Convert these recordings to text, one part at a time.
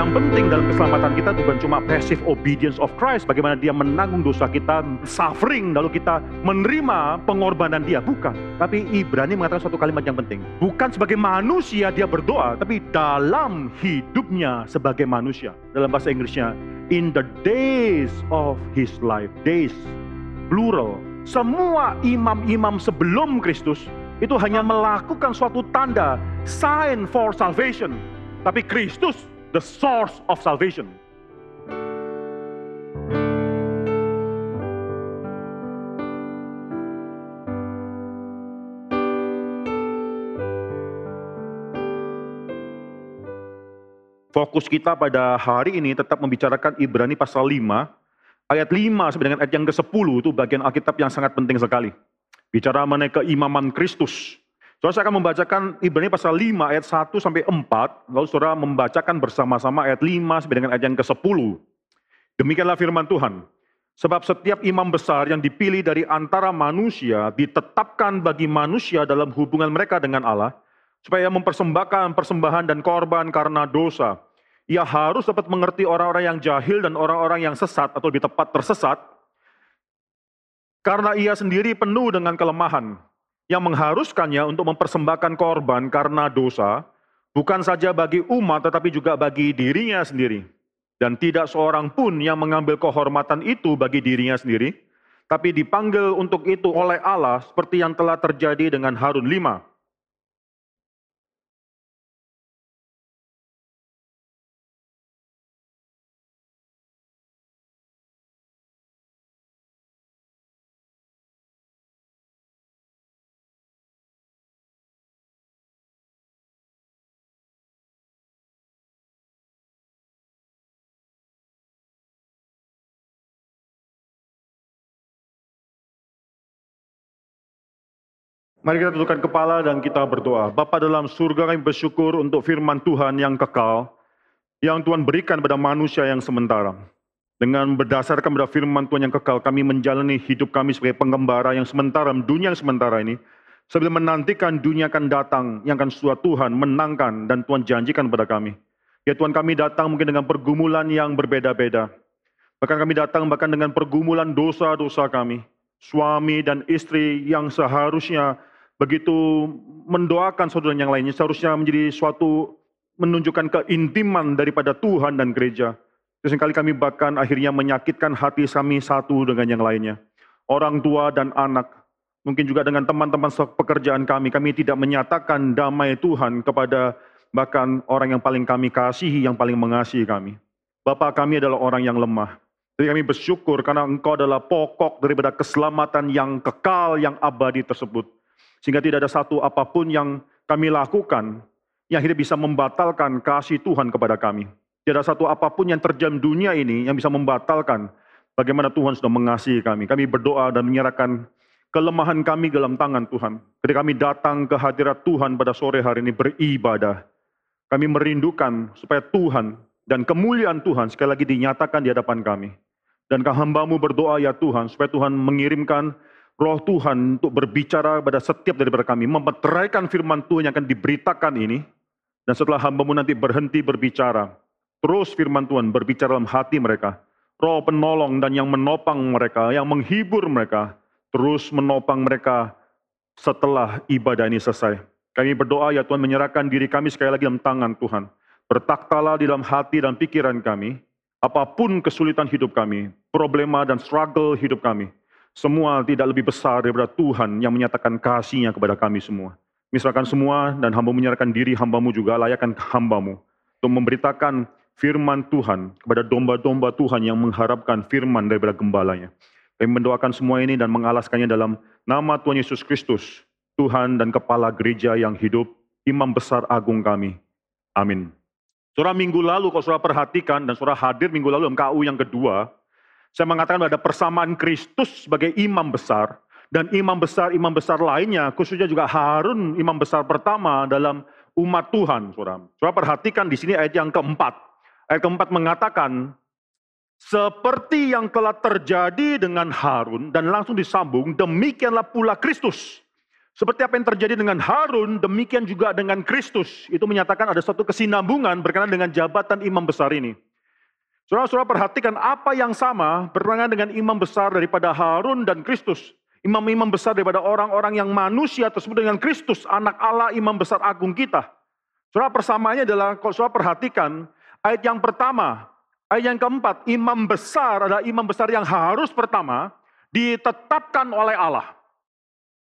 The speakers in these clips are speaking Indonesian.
Yang penting dalam keselamatan kita bukan cuma passive obedience of Christ, bagaimana dia menanggung dosa kita, suffering, lalu kita menerima pengorbanan dia. Bukan. Tapi Ibrani mengatakan suatu kalimat yang penting. Bukan sebagai manusia dia berdoa, tapi dalam hidupnya sebagai manusia. Dalam bahasa Inggrisnya, in the days of his life. Days, plural. Semua imam-imam sebelum Kristus itu hanya melakukan suatu tanda, sign for salvation. Tapi Kristus the source of salvation. Fokus kita pada hari ini tetap membicarakan Ibrani pasal 5, ayat 5 sampai dengan ayat yang ke-10 itu bagian Alkitab yang sangat penting sekali. Bicara mengenai keimaman Kristus. Saudara saya akan membacakan Ibrani pasal 5 ayat 1 sampai 4, lalu saudara membacakan bersama-sama ayat 5 sampai dengan ayat yang ke-10. Demikianlah firman Tuhan. Sebab setiap imam besar yang dipilih dari antara manusia ditetapkan bagi manusia dalam hubungan mereka dengan Allah, supaya mempersembahkan persembahan dan korban karena dosa. Ia harus dapat mengerti orang-orang yang jahil dan orang-orang yang sesat atau lebih tepat tersesat, karena ia sendiri penuh dengan kelemahan yang mengharuskannya untuk mempersembahkan korban karena dosa, bukan saja bagi umat tetapi juga bagi dirinya sendiri. Dan tidak seorang pun yang mengambil kehormatan itu bagi dirinya sendiri, tapi dipanggil untuk itu oleh Allah seperti yang telah terjadi dengan Harun lima. Mari kita tundukkan kepala dan kita berdoa. Bapa dalam surga kami bersyukur untuk firman Tuhan yang kekal, yang Tuhan berikan pada manusia yang sementara. Dengan berdasarkan pada firman Tuhan yang kekal, kami menjalani hidup kami sebagai pengembara yang sementara, dunia yang sementara ini, sambil menantikan dunia akan datang, yang akan suatu Tuhan menangkan dan Tuhan janjikan kepada kami. Ya Tuhan kami datang mungkin dengan pergumulan yang berbeda-beda. Bahkan kami datang bahkan dengan pergumulan dosa-dosa kami. Suami dan istri yang seharusnya begitu mendoakan saudara yang lainnya seharusnya menjadi suatu menunjukkan keintiman daripada Tuhan dan gereja. Seringkali kami bahkan akhirnya menyakitkan hati kami satu dengan yang lainnya. Orang tua dan anak, mungkin juga dengan teman-teman pekerjaan kami, kami tidak menyatakan damai Tuhan kepada bahkan orang yang paling kami kasihi, yang paling mengasihi kami. Bapak kami adalah orang yang lemah. Jadi kami bersyukur karena engkau adalah pokok daripada keselamatan yang kekal, yang abadi tersebut. Sehingga tidak ada satu apa pun yang kami lakukan yang tidak bisa membatalkan kasih Tuhan kepada kami. Tidak ada satu apa pun yang terjadi dunia ini yang bisa membatalkan bagaimana Tuhan sudah mengasihi kami. Kami berdoa dan menyerahkan kelemahan kami dalam tangan Tuhan. Ketika kami datang ke hadirat Tuhan pada sore hari ini beribadah, kami merindukan supaya Tuhan dan kemuliaan Tuhan sekali lagi dinyatakan di hadapan kami. Dan hambamu berdoa ya Tuhan, supaya Tuhan mengirimkan roh Tuhan untuk berbicara pada setiap daripada kami, memeteraikan firman Tuhan yang akan diberitakan ini, dan setelah hambamu nanti berhenti berbicara, terus firman Tuhan berbicara dalam hati mereka, roh penolong dan yang menopang mereka, yang menghibur mereka, terus menopang mereka setelah ibadah ini selesai. Kami berdoa ya Tuhan menyerahkan diri kami sekali lagi dalam tangan Tuhan. Bertaktalah di dalam hati dan pikiran kami, apa pun kesulitan hidup kami, problema dan struggle hidup kami, semua tidak lebih besar daripada Tuhan yang menyatakan kasihnya kepada kami semua. Misalkan semua dan hamba menyerahkan diri hambamu juga layakkan hambamu untuk memberitakan firman Tuhan kepada domba-domba Tuhan yang mengharapkan firman daripada gembalanya. Kami mendoakan semua ini dan mengalaskannya dalam nama Tuhan Yesus Kristus, Tuhan dan Kepala Gereja yang hidup, Imam Besar Agung kami. Amin. Surah minggu lalu, kalau surah perhatikan dan surah hadir minggu lalu MKU yang kedua, saya mengatakan ada persamaan Kristus sebagai imam besar dan imam besar-imam besar lainnya, khususnya juga Harun imam besar pertama dalam umat Tuhan, saudara. Saudara perhatikan di sini ayat yang keempat. Ayat keempat mengatakan, seperti yang telah terjadi dengan Harun dan langsung disambung, demikianlah pula Kristus. Seperti apa yang terjadi dengan Harun, demikian juga dengan Kristus. Itu menyatakan ada satu kesinambungan berkenaan dengan jabatan imam besar ini. Saudara-saudara perhatikan apa yang sama berkenaan dengan imam besar daripada Harun dan Kristus. Imam-imam besar daripada orang-orang yang manusia tersebut dengan Kristus, anak Allah, imam besar agung kita. Saudara persamaannya adalah, kalau saudara perhatikan, ayat yang pertama, ayat yang keempat, imam besar adalah imam besar yang harus pertama ditetapkan oleh Allah.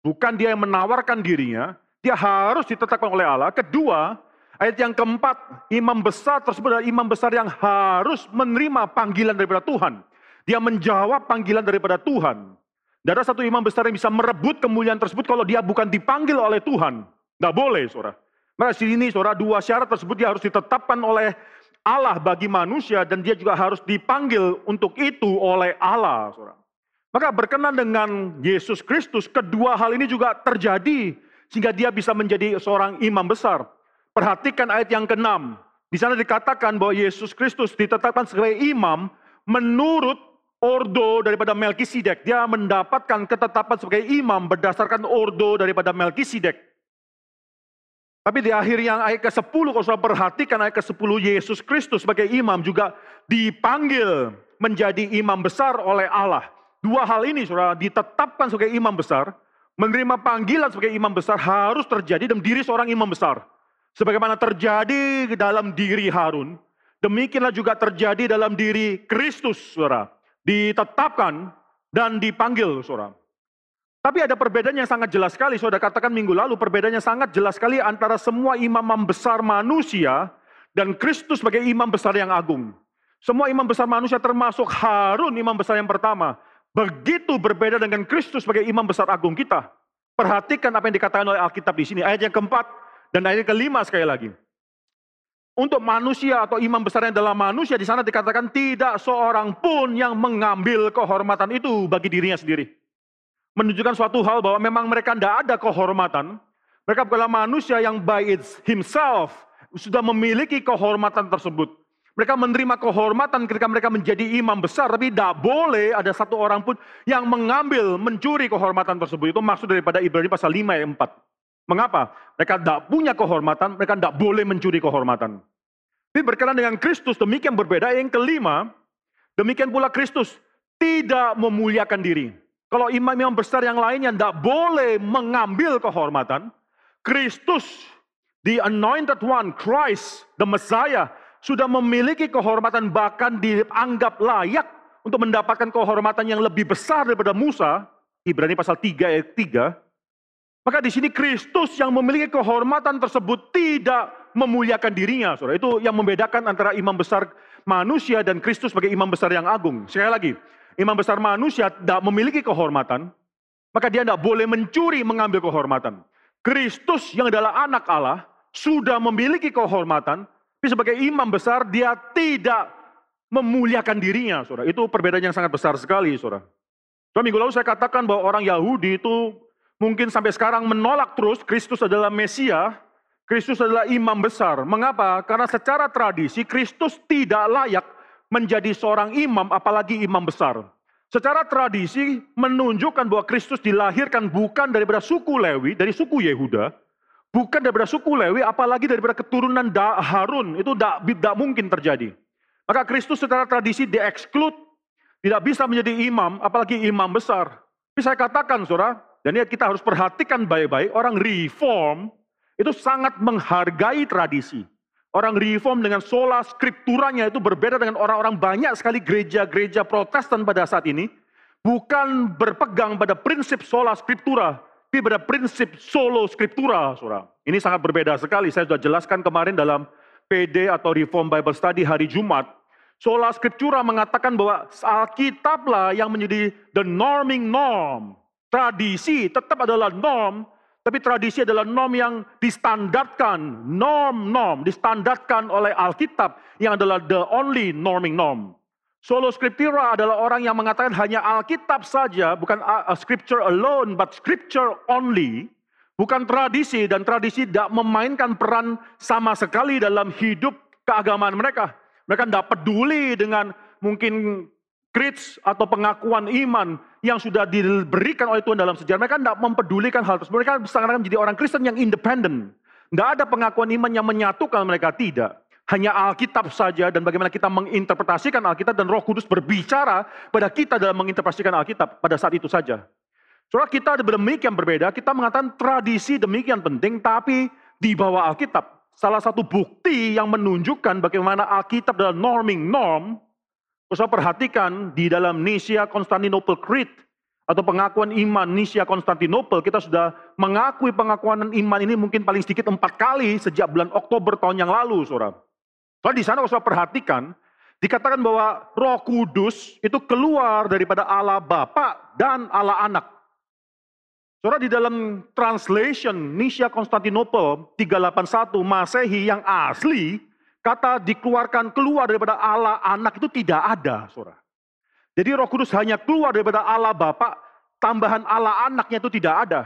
Bukan dia yang menawarkan dirinya, dia harus ditetapkan oleh Allah. Kedua, ayat yang keempat, imam besar tersebut adalah imam besar yang harus menerima panggilan daripada Tuhan. Dia menjawab panggilan daripada Tuhan. Tidak ada satu imam besar yang bisa merebut kemuliaan tersebut kalau dia bukan dipanggil oleh Tuhan. Tidak boleh, saudara. Maka sini, saudara, dua syarat tersebut dia harus ditetapkan oleh Allah bagi manusia dan dia juga harus dipanggil untuk itu oleh Allah, saudara. Maka berkenan dengan Yesus Kristus, kedua hal ini juga terjadi sehingga dia bisa menjadi seorang imam besar. Perhatikan ayat yang ke-6. Di sana dikatakan bahwa Yesus Kristus ditetapkan sebagai imam menurut ordo daripada Melkisedek. Dia mendapatkan ketetapan sebagai imam berdasarkan ordo daripada Melkisedek. Tapi di akhir yang ayat ke-10, kalau saudara perhatikan ayat ke-10, Yesus Kristus sebagai imam juga dipanggil menjadi imam besar oleh Allah. Dua hal ini saudara ditetapkan sebagai imam besar, menerima panggilan sebagai imam besar harus terjadi dalam diri seorang imam besar. Sebagaimana terjadi dalam diri Harun, demikianlah juga terjadi dalam diri Kristus, saudara. Ditetapkan dan dipanggil, saudara. Tapi ada perbedaan yang sangat jelas sekali, saudara katakan minggu lalu, perbedaannya sangat jelas sekali antara semua imam besar manusia dan Kristus sebagai imam besar yang agung. Semua imam besar manusia termasuk Harun imam besar yang pertama. Begitu berbeda dengan Kristus sebagai imam besar agung kita. Perhatikan apa yang dikatakan oleh Alkitab di sini. Ayat yang keempat dan ayat kelima sekali lagi. Untuk manusia atau imam besar yang dalam manusia di sana dikatakan tidak seorang pun yang mengambil kehormatan itu bagi dirinya sendiri. Menunjukkan suatu hal bahwa memang mereka tidak ada kehormatan. Mereka bukanlah manusia yang by its himself sudah memiliki kehormatan tersebut. Mereka menerima kehormatan ketika mereka menjadi imam besar, tapi tidak boleh ada satu orang pun yang mengambil, mencuri kehormatan tersebut. Itu maksud daripada Ibrani pasal 5 ayat 4. Mengapa? Mereka tidak punya kehormatan, mereka tidak boleh mencuri kehormatan. Tapi berkenan dengan Kristus, demikian berbeda. Yang kelima, demikian pula Kristus tidak memuliakan diri. Kalau imam-imam besar yang lainnya tidak boleh mengambil kehormatan, Kristus, the anointed one, Christ, the Messiah, sudah memiliki kehormatan bahkan dianggap layak untuk mendapatkan kehormatan yang lebih besar daripada Musa, Ibrani pasal 3 ayat 3. Maka di sini Kristus yang memiliki kehormatan tersebut tidak memuliakan dirinya. Saudara. Itu yang membedakan antara imam besar manusia dan Kristus sebagai imam besar yang agung. Sekali lagi, imam besar manusia tidak memiliki kehormatan, maka dia tidak boleh mencuri mengambil kehormatan. Kristus yang adalah anak Allah sudah memiliki kehormatan, tapi sebagai imam besar dia tidak memuliakan dirinya, saudara. Itu perbedaan yang sangat besar sekali, saudara. So, minggu lalu saya katakan bahwa orang Yahudi itu mungkin sampai sekarang menolak terus Kristus adalah Mesia, Kristus adalah imam besar. Mengapa? Karena secara tradisi Kristus tidak layak menjadi seorang imam, apalagi imam besar. Secara tradisi menunjukkan bahwa Kristus dilahirkan bukan daripada suku Lewi, dari suku Yehuda, Bukan daripada suku Lewi, apalagi daripada keturunan Harun. Itu tidak mungkin terjadi. Maka Kristus secara tradisi dieksklud. Tidak bisa menjadi imam, apalagi imam besar. Tapi saya katakan, saudara, dan ini kita harus perhatikan baik-baik, orang reform itu sangat menghargai tradisi. Orang reform dengan sola skripturanya itu berbeda dengan orang-orang banyak sekali gereja-gereja protestan pada saat ini. Bukan berpegang pada prinsip sola skriptura, tapi pada prinsip solo skriptura, saudara. Ini sangat berbeda sekali. Saya sudah jelaskan kemarin dalam PD atau Reform Bible Study hari Jumat. Sola Scriptura mengatakan bahwa Alkitablah yang menjadi the norming norm. Tradisi tetap adalah norm, tapi tradisi adalah norm yang distandarkan, norm-norm distandarkan oleh Alkitab yang adalah the only norming norm. Solo Scriptura adalah orang yang mengatakan hanya Alkitab saja, bukan Scripture alone, but Scripture only. Bukan tradisi, dan tradisi tidak memainkan peran sama sekali dalam hidup keagamaan mereka. Mereka tidak peduli dengan mungkin creeds atau pengakuan iman yang sudah diberikan oleh Tuhan dalam sejarah. Mereka tidak mempedulikan hal tersebut. Mereka sekarang menjadi orang Kristen yang independen. Tidak ada pengakuan iman yang menyatukan mereka, tidak. Hanya Alkitab saja dan bagaimana kita menginterpretasikan Alkitab dan roh kudus berbicara pada kita dalam menginterpretasikan Alkitab pada saat itu saja. Soalnya kita demikian berbeda, kita mengatakan tradisi demikian penting, tapi di bawah Alkitab. Salah satu bukti yang menunjukkan bagaimana Alkitab adalah norming norm, Usah perhatikan di dalam Nisia Constantinople Creed atau pengakuan iman Nisia Konstantinopel, kita sudah mengakui pengakuan iman ini mungkin paling sedikit empat kali sejak bulan Oktober tahun yang lalu, saudara. Kalau di sana usah perhatikan, dikatakan bahwa roh kudus itu keluar daripada Allah Bapa dan Allah Anak. Saudara di dalam translation Nisia Konstantinopel 381 Masehi yang asli, kata dikeluarkan keluar daripada Allah Anak itu tidak ada, saudara. Jadi roh kudus hanya keluar daripada Allah Bapa, tambahan Allah anaknya itu tidak ada.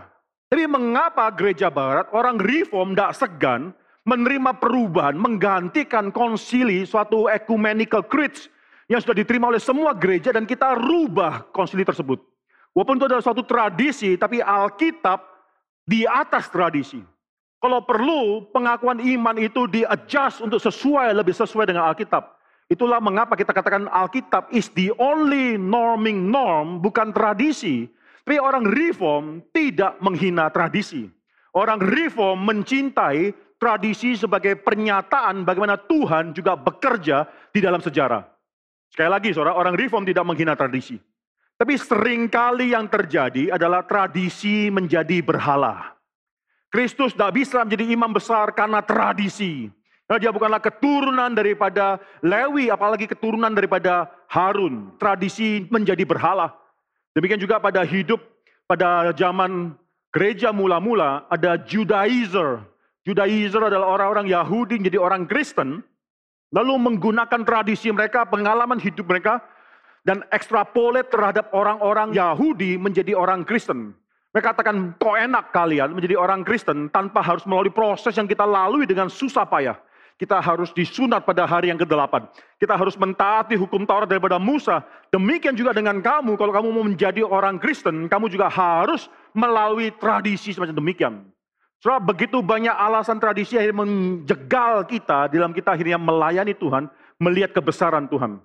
Tapi mengapa gereja barat, orang reform tidak segan menerima perubahan, menggantikan konsili suatu ecumenical creeds yang sudah diterima oleh semua gereja dan kita rubah konsili tersebut. Walaupun itu adalah suatu tradisi, tapi Alkitab di atas tradisi. Kalau perlu pengakuan iman itu di-adjust untuk sesuai, lebih sesuai dengan Alkitab. Itulah mengapa kita katakan Alkitab is the only norming norm, bukan tradisi. Tapi orang reform tidak menghina tradisi. Orang reform mencintai tradisi sebagai pernyataan bagaimana Tuhan juga bekerja di dalam sejarah. Sekali lagi, saudara, orang reform tidak menghina tradisi. Tapi sering kali yang terjadi adalah tradisi menjadi berhala. Kristus tidak bisa menjadi imam besar karena tradisi. Nah, dia bukanlah keturunan daripada Lewi, apalagi keturunan daripada Harun. Tradisi menjadi berhala. Demikian juga pada hidup pada zaman gereja mula-mula ada Judaizer. Judaizer adalah orang-orang Yahudi jadi orang Kristen, lalu menggunakan tradisi mereka, pengalaman hidup mereka, dan ekstrapolet terhadap orang-orang Yahudi menjadi orang Kristen. Mereka katakan, kok enak kalian menjadi orang Kristen tanpa harus melalui proses yang kita lalui dengan susah payah kita harus disunat pada hari yang ke-8. Kita harus mentaati hukum Taurat daripada Musa. Demikian juga dengan kamu, kalau kamu mau menjadi orang Kristen, kamu juga harus melalui tradisi semacam demikian. Soalnya begitu banyak alasan tradisi yang menjegal kita dalam kita akhirnya melayani Tuhan, melihat kebesaran Tuhan.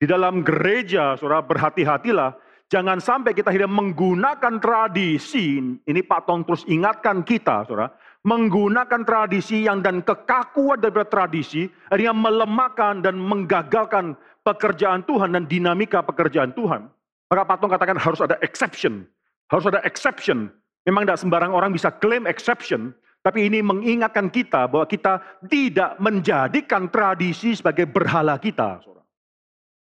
Di dalam gereja, saudara berhati-hatilah, jangan sampai kita akhirnya menggunakan tradisi, ini Pak Tong terus ingatkan kita, saudara, menggunakan tradisi yang dan kekakuan daripada tradisi, akhirnya melemahkan dan menggagalkan pekerjaan Tuhan dan dinamika pekerjaan Tuhan. Maka Patung katakan harus ada exception. Harus ada exception. Memang tidak sembarang orang bisa klaim exception, tapi ini mengingatkan kita bahwa kita tidak menjadikan tradisi sebagai berhala kita.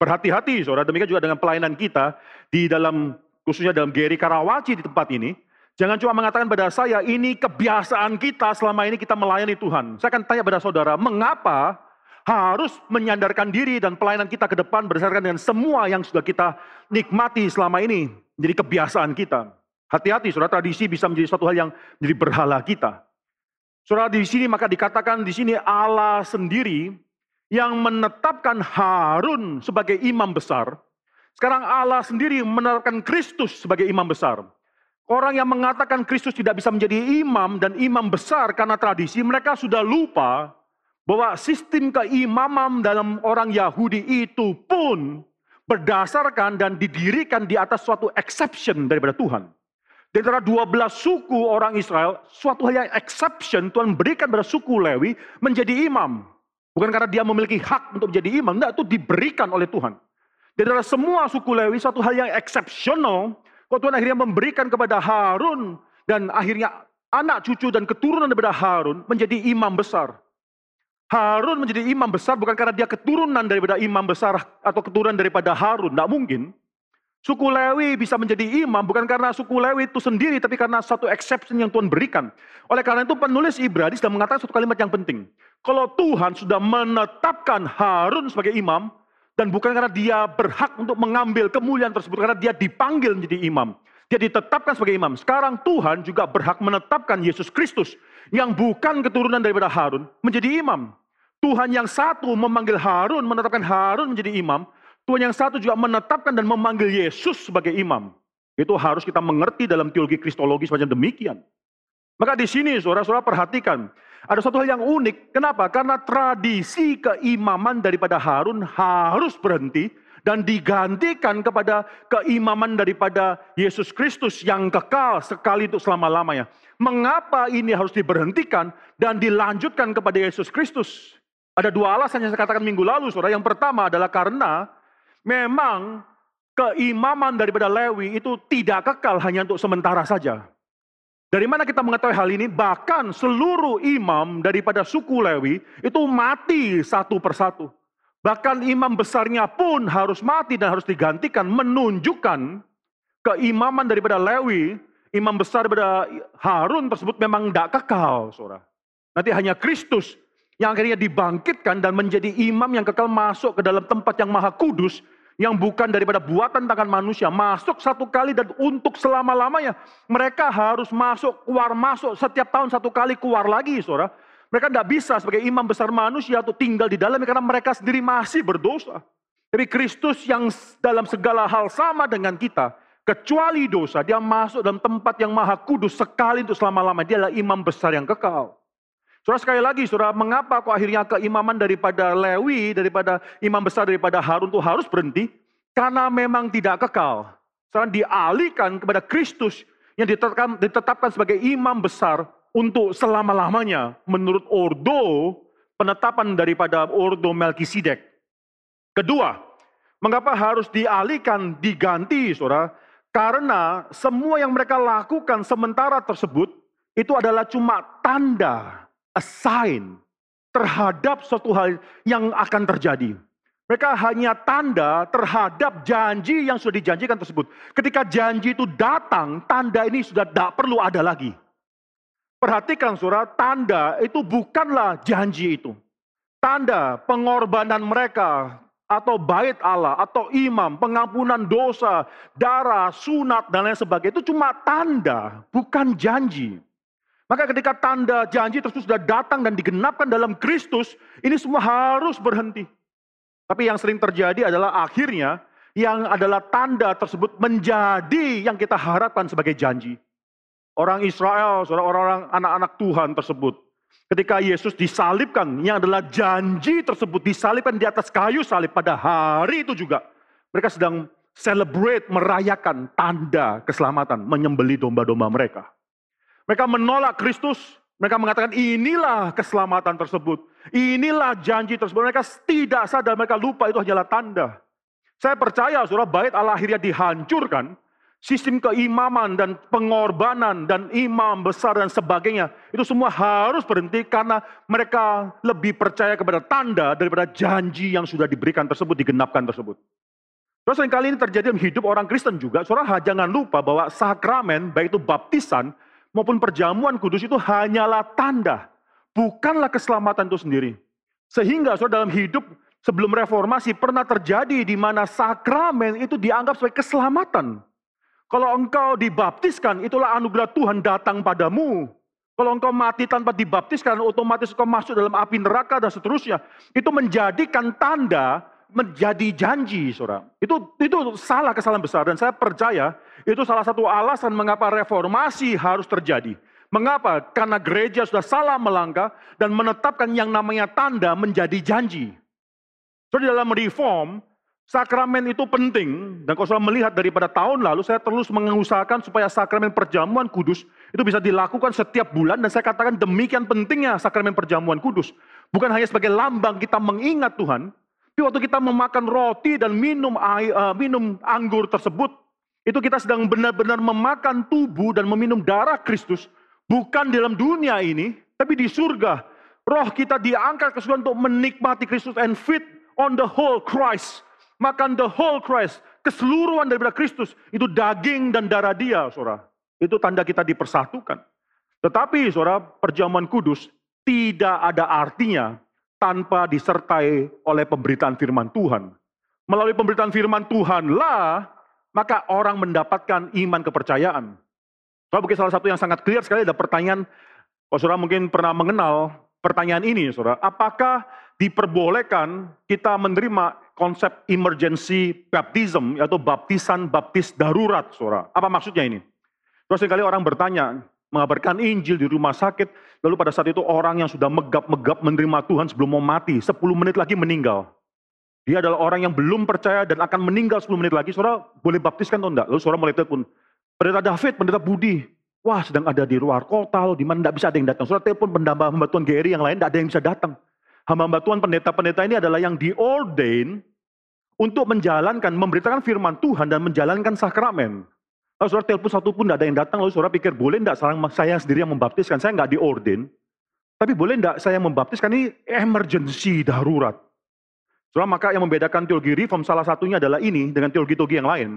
Berhati-hati, saudara. Demikian juga dengan pelayanan kita di dalam, khususnya dalam Geri Karawaci di tempat ini. Jangan cuma mengatakan pada saya, ini kebiasaan kita selama ini kita melayani Tuhan. Saya akan tanya pada saudara, mengapa harus menyandarkan diri dan pelayanan kita ke depan berdasarkan dengan semua yang sudah kita nikmati selama ini. Jadi kebiasaan kita. Hati-hati, saudara, tradisi bisa menjadi suatu hal yang menjadi berhala kita. Saudara, di sini maka dikatakan di sini Allah sendiri yang menetapkan Harun sebagai imam besar. Sekarang Allah sendiri menetapkan Kristus sebagai imam besar. Orang yang mengatakan Kristus tidak bisa menjadi imam dan imam besar karena tradisi, mereka sudah lupa bahwa sistem keimaman dalam orang Yahudi itu pun berdasarkan dan didirikan di atas suatu exception daripada Tuhan. Di antara 12 suku orang Israel, suatu hal yang exception Tuhan berikan pada suku Lewi menjadi imam. Bukan karena dia memiliki hak untuk menjadi imam, enggak, itu diberikan oleh Tuhan. Di antara semua suku Lewi, suatu hal yang exceptional Kok Tuhan akhirnya memberikan kepada Harun dan akhirnya anak cucu dan keturunan daripada Harun menjadi imam besar. Harun menjadi imam besar bukan karena dia keturunan daripada imam besar atau keturunan daripada Harun, tidak mungkin. Suku Lewi bisa menjadi imam bukan karena suku Lewi itu sendiri, tapi karena satu exception yang Tuhan berikan. Oleh karena itu penulis Ibrani sudah mengatakan satu kalimat yang penting. Kalau Tuhan sudah menetapkan Harun sebagai imam, dan bukan karena dia berhak untuk mengambil kemuliaan tersebut, karena dia dipanggil menjadi imam. Dia ditetapkan sebagai imam. Sekarang Tuhan juga berhak menetapkan Yesus Kristus yang bukan keturunan daripada Harun menjadi imam. Tuhan yang satu memanggil Harun, menetapkan Harun menjadi imam. Tuhan yang satu juga menetapkan dan memanggil Yesus sebagai imam. Itu harus kita mengerti dalam teologi kristologi semacam demikian. Maka di sini saudara-saudara perhatikan, ada satu hal yang unik. Kenapa? Karena tradisi keimaman daripada Harun harus berhenti dan digantikan kepada keimaman daripada Yesus Kristus yang kekal sekali untuk selama-lamanya. Mengapa ini harus diberhentikan dan dilanjutkan kepada Yesus Kristus? Ada dua alasan yang saya katakan minggu lalu, saudara. Yang pertama adalah karena memang keimaman daripada Lewi itu tidak kekal hanya untuk sementara saja. Dari mana kita mengetahui hal ini? Bahkan seluruh imam daripada suku Lewi itu mati satu persatu. Bahkan imam besarnya pun harus mati dan harus digantikan menunjukkan keimaman daripada Lewi, imam besar daripada Harun tersebut memang tidak kekal, saudara. Nanti hanya Kristus yang akhirnya dibangkitkan dan menjadi imam yang kekal masuk ke dalam tempat yang maha kudus yang bukan daripada buatan tangan manusia masuk satu kali dan untuk selama-lamanya mereka harus masuk keluar masuk setiap tahun satu kali keluar lagi saudara. Mereka tidak bisa sebagai imam besar manusia untuk tinggal di dalamnya karena mereka sendiri masih berdosa. Tapi Kristus yang dalam segala hal sama dengan kita kecuali dosa dia masuk dalam tempat yang maha kudus sekali untuk selama-lamanya. Dia adalah imam besar yang kekal Saudara sekali lagi, saudara, mengapa kok akhirnya keimaman daripada Lewi, daripada imam besar daripada Harun itu harus berhenti? Karena memang tidak kekal. Sekarang dialihkan kepada Kristus yang ditetapkan, ditetapkan sebagai imam besar untuk selama-lamanya menurut ordo penetapan daripada ordo Melkisedek. Kedua, mengapa harus dialihkan, diganti, saudara? Karena semua yang mereka lakukan sementara tersebut itu adalah cuma tanda a sign terhadap suatu hal yang akan terjadi. Mereka hanya tanda terhadap janji yang sudah dijanjikan tersebut. Ketika janji itu datang, tanda ini sudah tidak perlu ada lagi. Perhatikan saudara, tanda itu bukanlah janji itu. Tanda pengorbanan mereka atau bait Allah atau imam, pengampunan dosa, darah, sunat dan lain sebagainya itu cuma tanda, bukan janji. Maka ketika tanda janji tersebut sudah datang dan digenapkan dalam Kristus, ini semua harus berhenti. Tapi yang sering terjadi adalah akhirnya yang adalah tanda tersebut menjadi yang kita harapkan sebagai janji. Orang Israel, orang-orang anak-anak Tuhan tersebut, ketika Yesus disalibkan, yang adalah janji tersebut disalibkan di atas kayu salib pada hari itu juga. Mereka sedang celebrate, merayakan tanda keselamatan, menyembeli domba-domba mereka. Mereka menolak Kristus. Mereka mengatakan inilah keselamatan tersebut. Inilah janji tersebut. Mereka tidak sadar, mereka lupa itu hanyalah tanda. Saya percaya saudara bait Allah akhirnya dihancurkan. Sistem keimaman dan pengorbanan dan imam besar dan sebagainya. Itu semua harus berhenti karena mereka lebih percaya kepada tanda daripada janji yang sudah diberikan tersebut, digenapkan tersebut. Terus kali ini terjadi dalam hidup orang Kristen juga. Saudara jangan lupa bahwa sakramen, baik itu baptisan, maupun perjamuan kudus itu hanyalah tanda, bukanlah keselamatan itu sendiri. Sehingga saudara dalam hidup sebelum reformasi pernah terjadi di mana sakramen itu dianggap sebagai keselamatan. Kalau engkau dibaptiskan, itulah anugerah Tuhan datang padamu. Kalau engkau mati tanpa dibaptiskan, otomatis engkau masuk dalam api neraka dan seterusnya. Itu menjadikan tanda menjadi janji, saudara. Itu itu salah kesalahan besar dan saya percaya itu salah satu alasan mengapa reformasi harus terjadi. Mengapa? Karena gereja sudah salah melangkah dan menetapkan yang namanya tanda menjadi janji. So di dalam reform, sakramen itu penting. Dan kalau saya melihat daripada tahun lalu, saya terus mengusahakan supaya sakramen perjamuan kudus itu bisa dilakukan setiap bulan. Dan saya katakan demikian pentingnya sakramen perjamuan kudus. Bukan hanya sebagai lambang kita mengingat Tuhan, tapi waktu kita memakan roti dan minum air, uh, minum anggur tersebut, itu kita sedang benar-benar memakan tubuh dan meminum darah Kristus, bukan dalam dunia ini, tapi di surga. Roh kita diangkat ke surga untuk menikmati Kristus and feed on the whole Christ. Makan the whole Christ, keseluruhan daripada Kristus, itu daging dan darah dia, saudara. Itu tanda kita dipersatukan. Tetapi, saudara, perjamuan kudus tidak ada artinya tanpa disertai oleh pemberitaan firman Tuhan. Melalui pemberitaan firman Tuhanlah, maka orang mendapatkan iman kepercayaan. Soalnya mungkin salah satu yang sangat clear sekali ada pertanyaan, oh saudara mungkin pernah mengenal pertanyaan ini, saudara. Apakah diperbolehkan kita menerima konsep emergency baptism atau baptisan baptis darurat, saudara. Apa maksudnya ini? Terus sekali orang bertanya, mengabarkan Injil di rumah sakit, lalu pada saat itu orang yang sudah megap-megap menerima Tuhan sebelum mau mati, 10 menit lagi meninggal. Dia adalah orang yang belum percaya dan akan meninggal 10 menit lagi, saudara boleh baptiskan atau enggak? Lalu saudara mulai telepon, pendeta David, pendeta Budi, wah sedang ada di luar kota loh, di mana tidak bisa ada yang datang. Saudara telepon pendamba hamba Tuhan Gary yang lain, tidak ada yang bisa datang. Hamba-hamba Tuhan pendeta-pendeta ini adalah yang diordain untuk menjalankan, memberitakan firman Tuhan dan menjalankan sakramen. Lalu saudara telepon satu pun tidak ada yang datang, lalu saudara pikir boleh tidak saya sendiri yang membaptiskan, saya nggak diordain. Tapi boleh tidak saya membaptiskan ini emergency darurat. Saudara maka yang membedakan teologi reform salah satunya adalah ini dengan teologi-teologi yang lain.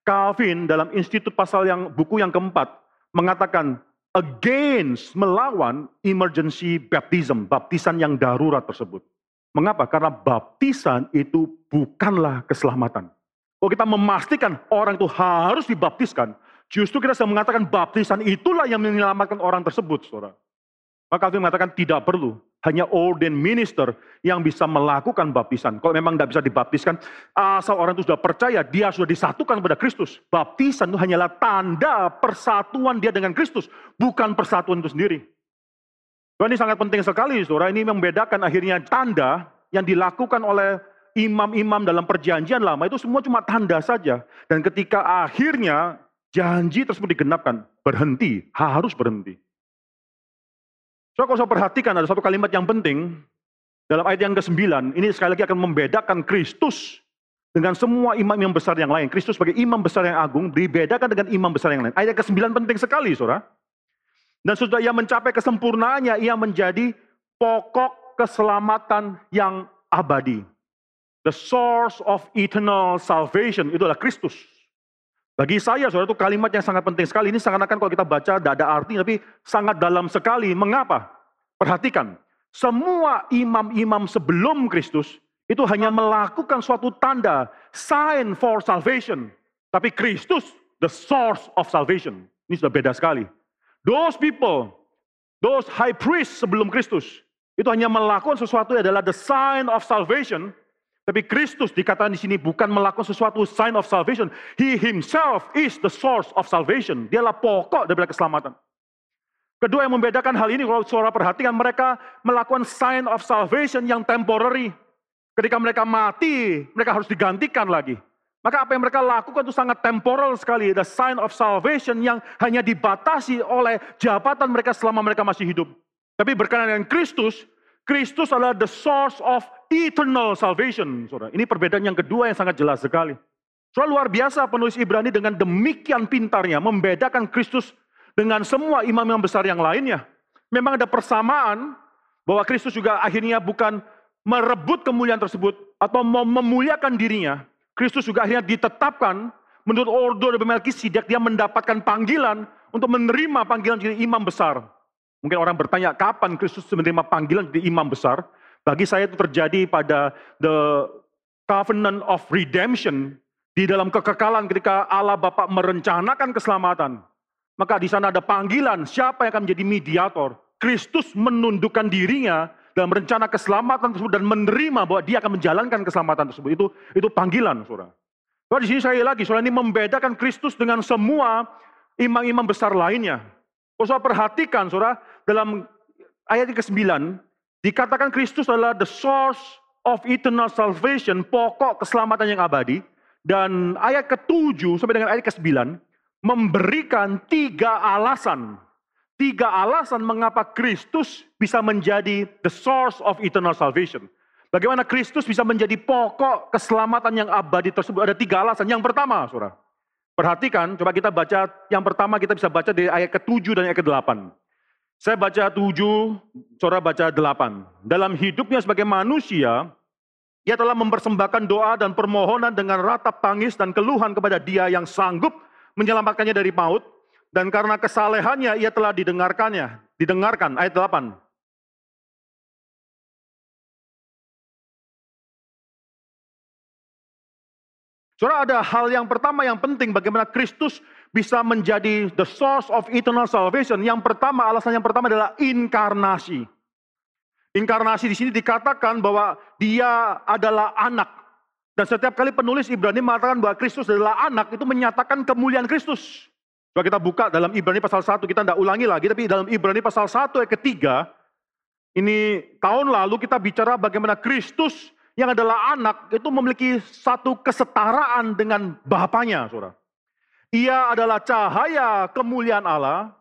Calvin dalam institut pasal yang buku yang keempat mengatakan against melawan emergency baptism, baptisan yang darurat tersebut. Mengapa? Karena baptisan itu bukanlah keselamatan. Kalau kita memastikan orang itu harus dibaptiskan, justru kita sedang mengatakan baptisan itulah yang menyelamatkan orang tersebut, saudara. Maka Calvin mengatakan tidak perlu. Hanya ordained minister yang bisa melakukan baptisan. Kalau memang tidak bisa dibaptiskan, asal orang itu sudah percaya, dia sudah disatukan kepada Kristus. Baptisan itu hanyalah tanda persatuan dia dengan Kristus, bukan persatuan itu sendiri. Ini sangat penting sekali, saudara. Ini membedakan akhirnya tanda yang dilakukan oleh imam-imam dalam perjanjian lama itu semua cuma tanda saja. Dan ketika akhirnya janji tersebut digenapkan, berhenti, harus berhenti. So, kalau saya perhatikan ada satu kalimat yang penting dalam ayat yang ke-9, ini sekali lagi akan membedakan Kristus dengan semua imam yang besar yang lain. Kristus sebagai imam besar yang agung dibedakan dengan imam besar yang lain. Ayat ke-9 penting sekali, saudara. Dan sudah ia mencapai kesempurnaannya, ia menjadi pokok keselamatan yang abadi. The source of eternal salvation itu adalah Kristus. Bagi saya, saudara, itu kalimat yang sangat penting sekali. Ini sangat akan kalau kita baca, tidak ada arti, tapi sangat dalam sekali. Mengapa? Perhatikan, semua imam-imam sebelum Kristus itu hanya melakukan suatu tanda, sign for salvation. Tapi Kristus, the source of salvation. Ini sudah beda sekali. Those people, those high priests sebelum Kristus, itu hanya melakukan sesuatu adalah the sign of salvation. Tapi Kristus dikatakan di sini bukan melakukan sesuatu sign of salvation. He himself is the source of salvation. Dialah pokok dari keselamatan. Kedua yang membedakan hal ini, kalau saudara perhatikan, mereka melakukan sign of salvation yang temporary. Ketika mereka mati, mereka harus digantikan lagi. Maka apa yang mereka lakukan itu sangat temporal sekali. The sign of salvation yang hanya dibatasi oleh jabatan mereka selama mereka masih hidup. Tapi berkenaan dengan Kristus, Kristus adalah the source of eternal salvation. Saudara. Ini perbedaan yang kedua yang sangat jelas sekali. Soal luar biasa penulis Ibrani dengan demikian pintarnya membedakan Kristus dengan semua imam yang besar yang lainnya. Memang ada persamaan bahwa Kristus juga akhirnya bukan merebut kemuliaan tersebut atau mau memuliakan dirinya, Kristus juga akhirnya ditetapkan menurut ordo dari Melkisedek dia mendapatkan panggilan untuk menerima panggilan jadi imam besar. Mungkin orang bertanya kapan Kristus menerima panggilan jadi imam besar? Bagi saya itu terjadi pada the covenant of redemption di dalam kekekalan ketika Allah Bapa merencanakan keselamatan. Maka di sana ada panggilan siapa yang akan menjadi mediator. Kristus menundukkan dirinya dalam rencana keselamatan tersebut dan menerima bahwa dia akan menjalankan keselamatan tersebut. Itu itu panggilan, Saudara. Saudara di sini saya lagi, Saudara ini membedakan Kristus dengan semua imam-imam besar lainnya. Kalau saudara perhatikan, Saudara, dalam ayat ke-9 dikatakan Kristus adalah the source of eternal salvation, pokok keselamatan yang abadi. Dan ayat ke-7 sampai dengan ayat ke-9 memberikan tiga alasan tiga alasan mengapa Kristus bisa menjadi the source of eternal salvation. Bagaimana Kristus bisa menjadi pokok keselamatan yang abadi tersebut. Ada tiga alasan. Yang pertama, saudara. Perhatikan, coba kita baca. Yang pertama kita bisa baca dari ayat ke-7 dan ayat ke-8. Saya baca 7, saudara baca 8. Dalam hidupnya sebagai manusia, ia telah mempersembahkan doa dan permohonan dengan ratap tangis dan keluhan kepada dia yang sanggup menyelamatkannya dari maut dan karena kesalehannya ia telah didengarkannya. Didengarkan, ayat 8. Saudara ada hal yang pertama yang penting bagaimana Kristus bisa menjadi the source of eternal salvation. Yang pertama, alasan yang pertama adalah inkarnasi. Inkarnasi di sini dikatakan bahwa dia adalah anak. Dan setiap kali penulis Ibrani mengatakan bahwa Kristus adalah anak, itu menyatakan kemuliaan Kristus. Coba kita buka dalam Ibrani pasal 1, kita tidak ulangi lagi, tapi dalam Ibrani pasal 1 ayat ketiga, ini tahun lalu kita bicara bagaimana Kristus yang adalah anak itu memiliki satu kesetaraan dengan Bapaknya, saudara. Ia adalah cahaya kemuliaan Allah.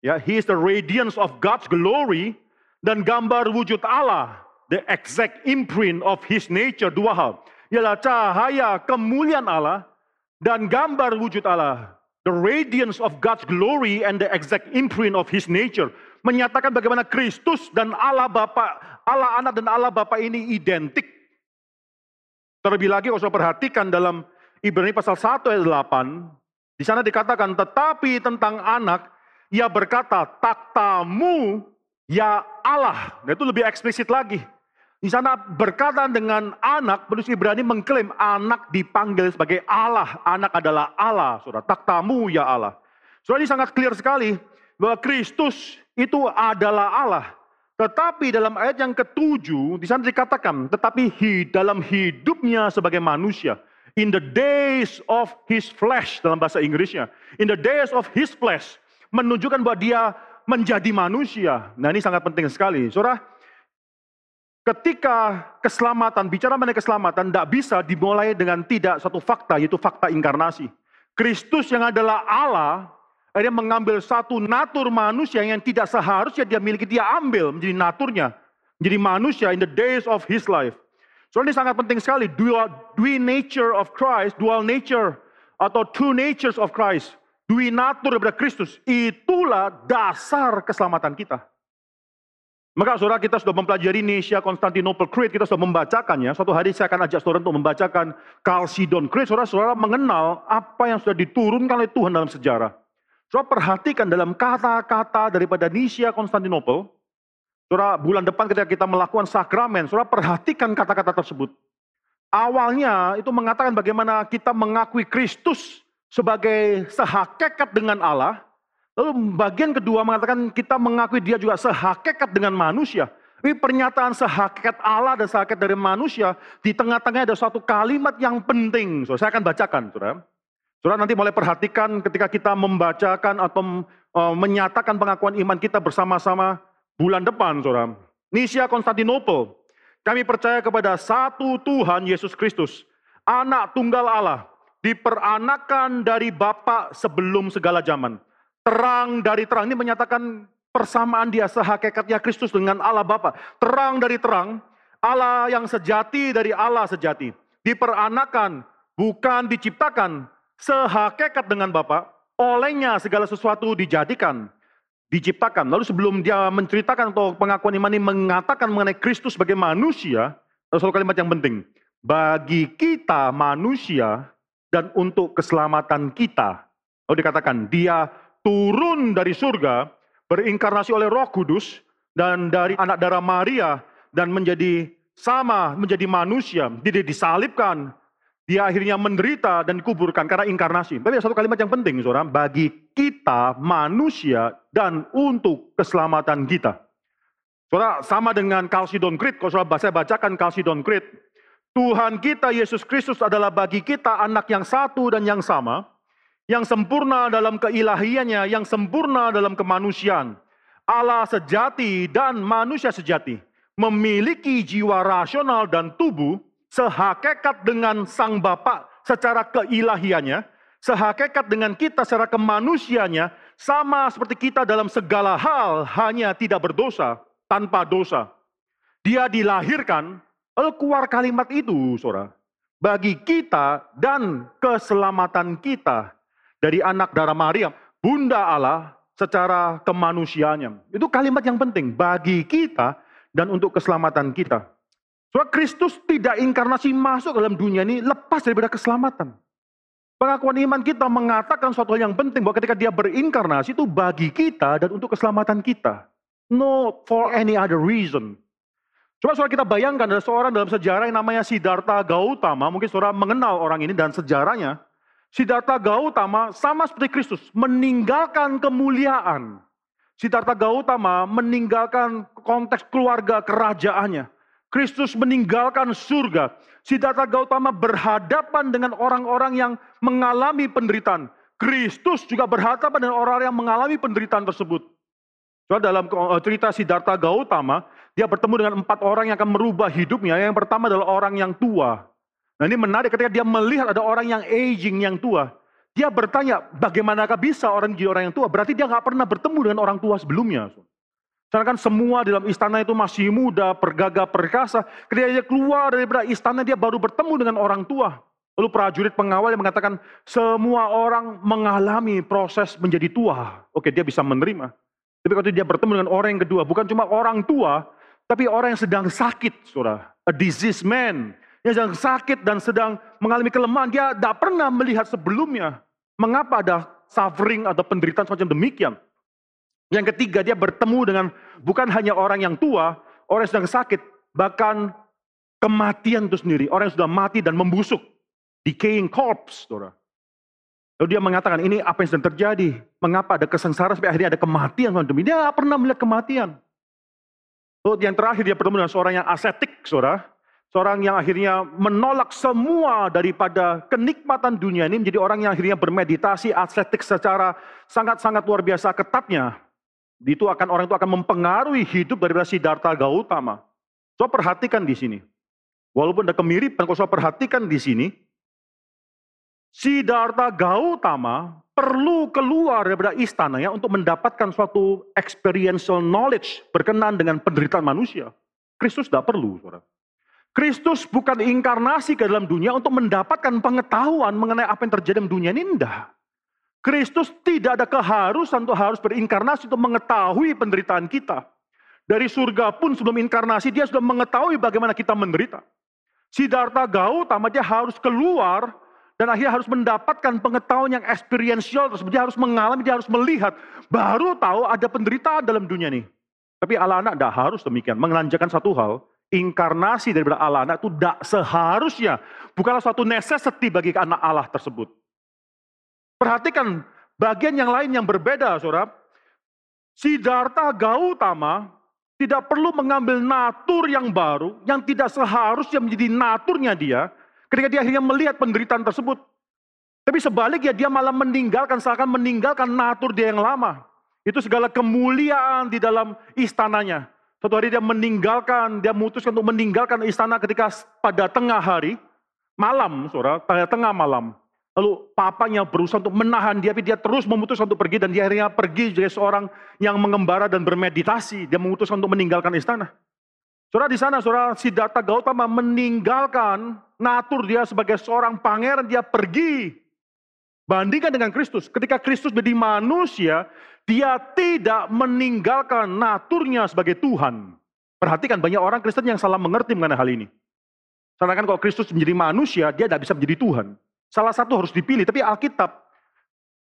Ya, he is the radiance of God's glory dan gambar wujud Allah, the exact imprint of his nature, dua hal. Ialah cahaya kemuliaan Allah dan gambar wujud Allah, the radiance of God's glory and the exact imprint of his nature. Menyatakan bagaimana Kristus dan Allah Bapa, Allah Anak dan Allah Bapa ini identik. Terlebih lagi kalau perhatikan dalam Ibrani pasal 1 ayat 8, di sana dikatakan, tetapi tentang anak, ia berkata, taktamu ya Allah. Nah itu lebih eksplisit lagi. Di sana berkata dengan anak, penulis Ibrani mengklaim anak dipanggil sebagai Allah. Anak adalah Allah, saudara. Taktamu ya Allah. Saudara ini sangat clear sekali bahwa Kristus itu adalah Allah. Tetapi dalam ayat yang ketujuh, di sana dikatakan, tetapi hi, dalam hidupnya sebagai manusia, in the days of his flesh, dalam bahasa Inggrisnya, in the days of his flesh, menunjukkan bahwa dia menjadi manusia. Nah ini sangat penting sekali. Saudara, ketika keselamatan, bicara mengenai keselamatan, tidak bisa dimulai dengan tidak satu fakta, yaitu fakta inkarnasi. Kristus yang adalah Allah, akhirnya mengambil satu natur manusia yang tidak seharusnya dia miliki, dia ambil menjadi naturnya. Menjadi manusia in the days of his life. Soalnya ini sangat penting sekali, dual, dual nature of Christ, dual nature atau two natures of Christ dui natur daripada Kristus, itulah dasar keselamatan kita. Maka saudara kita sudah mempelajari Nesia Constantinople Creed, kita sudah membacakannya. Suatu hari saya akan ajak saudara untuk membacakan Chalcedon Creed. Saudara-saudara mengenal apa yang sudah diturunkan oleh Tuhan dalam sejarah. Saudara perhatikan dalam kata-kata daripada Nesia Constantinople. Saudara bulan depan ketika kita melakukan sakramen, saudara perhatikan kata-kata tersebut. Awalnya itu mengatakan bagaimana kita mengakui Kristus sebagai sehakikat dengan Allah. Lalu bagian kedua mengatakan kita mengakui dia juga sehakikat dengan manusia. Ini pernyataan sehakikat Allah dan sehakikat dari manusia, di tengah-tengah ada suatu kalimat yang penting. So, saya akan bacakan, saudara. Saudara nanti mulai perhatikan ketika kita membacakan atau uh, menyatakan pengakuan iman kita bersama-sama bulan depan, saudara. Nisia Konstantinopel, kami percaya kepada satu Tuhan Yesus Kristus, anak tunggal Allah, diperanakan dari Bapa sebelum segala zaman. Terang dari terang ini menyatakan persamaan dia sehakikatnya Kristus dengan Allah Bapa. Terang dari terang, Allah yang sejati dari Allah sejati. Diperanakan, bukan diciptakan, sehakikat dengan Bapa. Olehnya segala sesuatu dijadikan, diciptakan. Lalu sebelum dia menceritakan atau pengakuan iman ini mengatakan mengenai Kristus sebagai manusia, ada satu kalimat yang penting. Bagi kita manusia, dan untuk keselamatan kita. Lalu dikatakan, dia turun dari surga, berinkarnasi oleh roh kudus, dan dari anak darah Maria, dan menjadi sama, menjadi manusia. Dia disalibkan, dia akhirnya menderita dan dikuburkan karena inkarnasi. Tapi ada satu kalimat yang penting, saudara. Bagi kita manusia dan untuk keselamatan kita. Saudara, sama dengan Kalsidon Creed. Kalau saudara saya bacakan Kalsidon Creed, Tuhan kita Yesus Kristus adalah bagi kita anak yang satu dan yang sama, yang sempurna dalam keilahiannya, yang sempurna dalam kemanusiaan. Allah sejati dan manusia sejati, memiliki jiwa rasional dan tubuh sehakikat dengan Sang Bapa secara keilahiannya, sehakikat dengan kita secara kemanusiaannya, sama seperti kita dalam segala hal, hanya tidak berdosa, tanpa dosa. Dia dilahirkan keluar kalimat itu, saudara. Bagi kita dan keselamatan kita dari anak darah Maria, Bunda Allah secara kemanusiaannya. Itu kalimat yang penting bagi kita dan untuk keselamatan kita. Soal Kristus tidak inkarnasi masuk dalam dunia ini lepas daripada keselamatan. Pengakuan iman kita mengatakan suatu hal yang penting bahwa ketika dia berinkarnasi itu bagi kita dan untuk keselamatan kita. No for any other reason. Coba saudara kita bayangkan ada seorang dalam sejarah yang namanya Siddhartha Gautama. Mungkin saudara mengenal orang ini dan sejarahnya. Siddhartha Gautama sama seperti Kristus. Meninggalkan kemuliaan. Siddhartha Gautama meninggalkan konteks keluarga kerajaannya. Kristus meninggalkan surga. Siddhartha Gautama berhadapan dengan orang-orang yang mengalami penderitaan. Kristus juga berhadapan dengan orang yang mengalami penderitaan tersebut. So, dalam eh, cerita Siddhartha Gautama, dia bertemu dengan empat orang yang akan merubah hidupnya. Yang pertama adalah orang yang tua. Nah ini menarik ketika dia melihat ada orang yang aging, yang tua. Dia bertanya, bagaimanakah bisa orang jadi orang yang tua? Berarti dia nggak pernah bertemu dengan orang tua sebelumnya. Karena kan semua dalam istana itu masih muda, pergagah, perkasa. Ketika dia keluar dari istana, dia baru bertemu dengan orang tua. Lalu prajurit pengawal yang mengatakan, semua orang mengalami proses menjadi tua. Oke, dia bisa menerima. Tapi kalau dia bertemu dengan orang yang kedua, bukan cuma orang tua, tapi orang yang sedang sakit, saudara. A disease man. Yang sedang sakit dan sedang mengalami kelemahan. Dia tidak pernah melihat sebelumnya. Mengapa ada suffering atau penderitaan semacam demikian? Yang ketiga, dia bertemu dengan bukan hanya orang yang tua, orang yang sedang sakit, bahkan kematian itu sendiri. Orang yang sudah mati dan membusuk. Decaying corpse, saudara. Lalu dia mengatakan, ini apa yang sedang terjadi? Mengapa ada kesengsaraan sampai akhirnya ada kematian? Dia tidak pernah melihat kematian. Lalu yang terakhir dia bertemu dengan seorang yang asetik, saudara. Seorang yang akhirnya menolak semua daripada kenikmatan dunia ini menjadi orang yang akhirnya bermeditasi ascetik secara sangat-sangat luar biasa ketatnya. Itu akan orang itu akan mempengaruhi hidup dari Siddhartha Gautama. So perhatikan di sini. Walaupun ada kemiripan, kalau saya perhatikan di sini, Siddhartha Gautama perlu keluar daripada istananya untuk mendapatkan suatu experiential knowledge berkenan dengan penderitaan manusia. Kristus tidak perlu, saudara. Kristus bukan inkarnasi ke dalam dunia untuk mendapatkan pengetahuan mengenai apa yang terjadi di dunia ini. Tidak. Kristus tidak ada keharusan untuk harus berinkarnasi untuk mengetahui penderitaan kita. Dari surga pun sebelum inkarnasi dia sudah mengetahui bagaimana kita menderita. Siddhartha Gautama dia harus keluar dan akhirnya harus mendapatkan pengetahuan yang experiential tersebut. Dia harus mengalami, dia harus melihat. Baru tahu ada penderitaan dalam dunia ini. Tapi Allah anak tidak harus demikian. Mengelanjakan satu hal, inkarnasi daripada Allah anak itu tidak seharusnya bukanlah suatu necessity bagi anak Allah tersebut. Perhatikan bagian yang lain yang berbeda, saudara. Siddhartha Gautama tidak perlu mengambil natur yang baru, yang tidak seharusnya menjadi naturnya dia, ketika dia akhirnya melihat penderitaan tersebut. Tapi sebaliknya dia malah meninggalkan, seakan meninggalkan natur dia yang lama. Itu segala kemuliaan di dalam istananya. Suatu hari dia meninggalkan, dia memutuskan untuk meninggalkan istana ketika pada tengah hari, malam, saudara, pada tengah malam. Lalu papanya berusaha untuk menahan dia, tapi dia terus memutuskan untuk pergi dan dia akhirnya pergi jadi seorang yang mengembara dan bermeditasi. Dia memutuskan untuk meninggalkan istana. Saudara di sana, saudara Siddhartha Gautama meninggalkan natur dia sebagai seorang pangeran, dia pergi. Bandingkan dengan Kristus. Ketika Kristus menjadi manusia, dia tidak meninggalkan naturnya sebagai Tuhan. Perhatikan banyak orang Kristen yang salah mengerti mengenai hal ini. Karena kan kalau Kristus menjadi manusia, dia tidak bisa menjadi Tuhan. Salah satu harus dipilih, tapi Alkitab,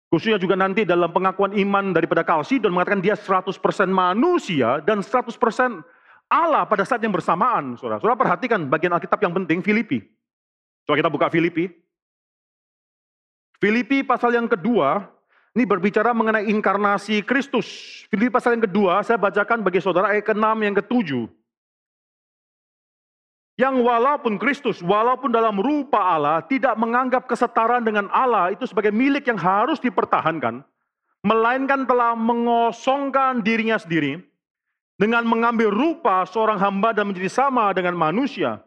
khususnya juga nanti dalam pengakuan iman daripada Kalsidon mengatakan dia 100% manusia dan 100% Allah pada saat yang bersamaan. Saudara, saudara perhatikan bagian Alkitab yang penting, Filipi. Coba kita buka Filipi. Filipi pasal yang kedua, ini berbicara mengenai inkarnasi Kristus. Filipi pasal yang kedua, saya bacakan bagi saudara ayat ke-6 yang ke-7. Yang walaupun Kristus, walaupun dalam rupa Allah, tidak menganggap kesetaraan dengan Allah itu sebagai milik yang harus dipertahankan, melainkan telah mengosongkan dirinya sendiri, dengan mengambil rupa seorang hamba dan menjadi sama dengan manusia.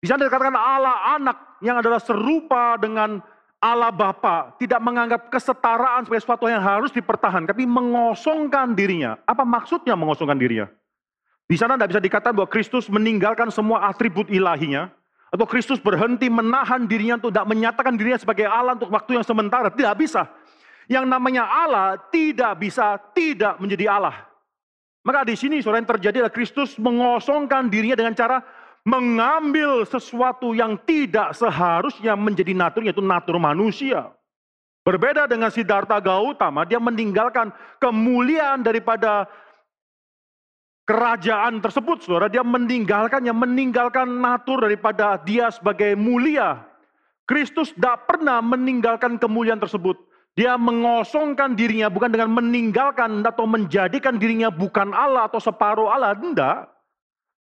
Di sana dikatakan Allah anak yang adalah serupa dengan Allah Bapa tidak menganggap kesetaraan sebagai sesuatu yang harus dipertahankan, tapi mengosongkan dirinya. Apa maksudnya mengosongkan dirinya? Di sana tidak bisa dikatakan bahwa Kristus meninggalkan semua atribut ilahinya, atau Kristus berhenti menahan dirinya untuk tidak menyatakan dirinya sebagai Allah untuk waktu yang sementara. Tidak bisa. Yang namanya Allah tidak bisa tidak menjadi Allah. Maka di sini saudara yang terjadi adalah Kristus mengosongkan dirinya dengan cara mengambil sesuatu yang tidak seharusnya menjadi natur, yaitu natur manusia. Berbeda dengan Siddhartha Gautama, dia meninggalkan kemuliaan daripada kerajaan tersebut, saudara. Dia meninggalkannya, meninggalkan natur daripada dia sebagai mulia. Kristus tidak pernah meninggalkan kemuliaan tersebut. Dia mengosongkan dirinya bukan dengan meninggalkan atau menjadikan dirinya bukan Allah atau separuh Allah. Tidak.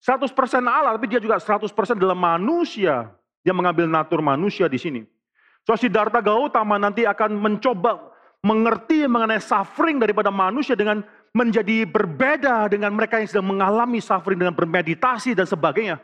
100% Allah, tapi dia juga 100% dalam manusia. Dia mengambil natur manusia di sini. So, Siddhartha Gautama nanti akan mencoba mengerti mengenai suffering daripada manusia dengan menjadi berbeda dengan mereka yang sedang mengalami suffering dengan bermeditasi dan sebagainya.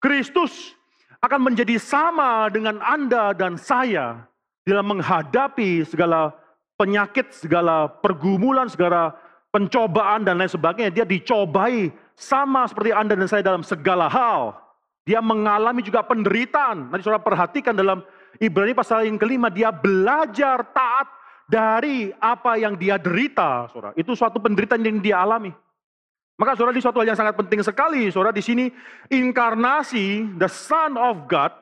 Kristus akan menjadi sama dengan Anda dan saya dalam menghadapi segala penyakit, segala pergumulan, segala pencobaan dan lain sebagainya. Dia dicobai sama seperti Anda dan saya dalam segala hal. Dia mengalami juga penderitaan. Nanti saudara perhatikan dalam Ibrani pasal yang kelima, dia belajar taat dari apa yang dia derita, saudara. Itu suatu penderitaan yang dia alami. Maka saudara, di suatu hal yang sangat penting sekali, saudara, di sini inkarnasi, the Son of God,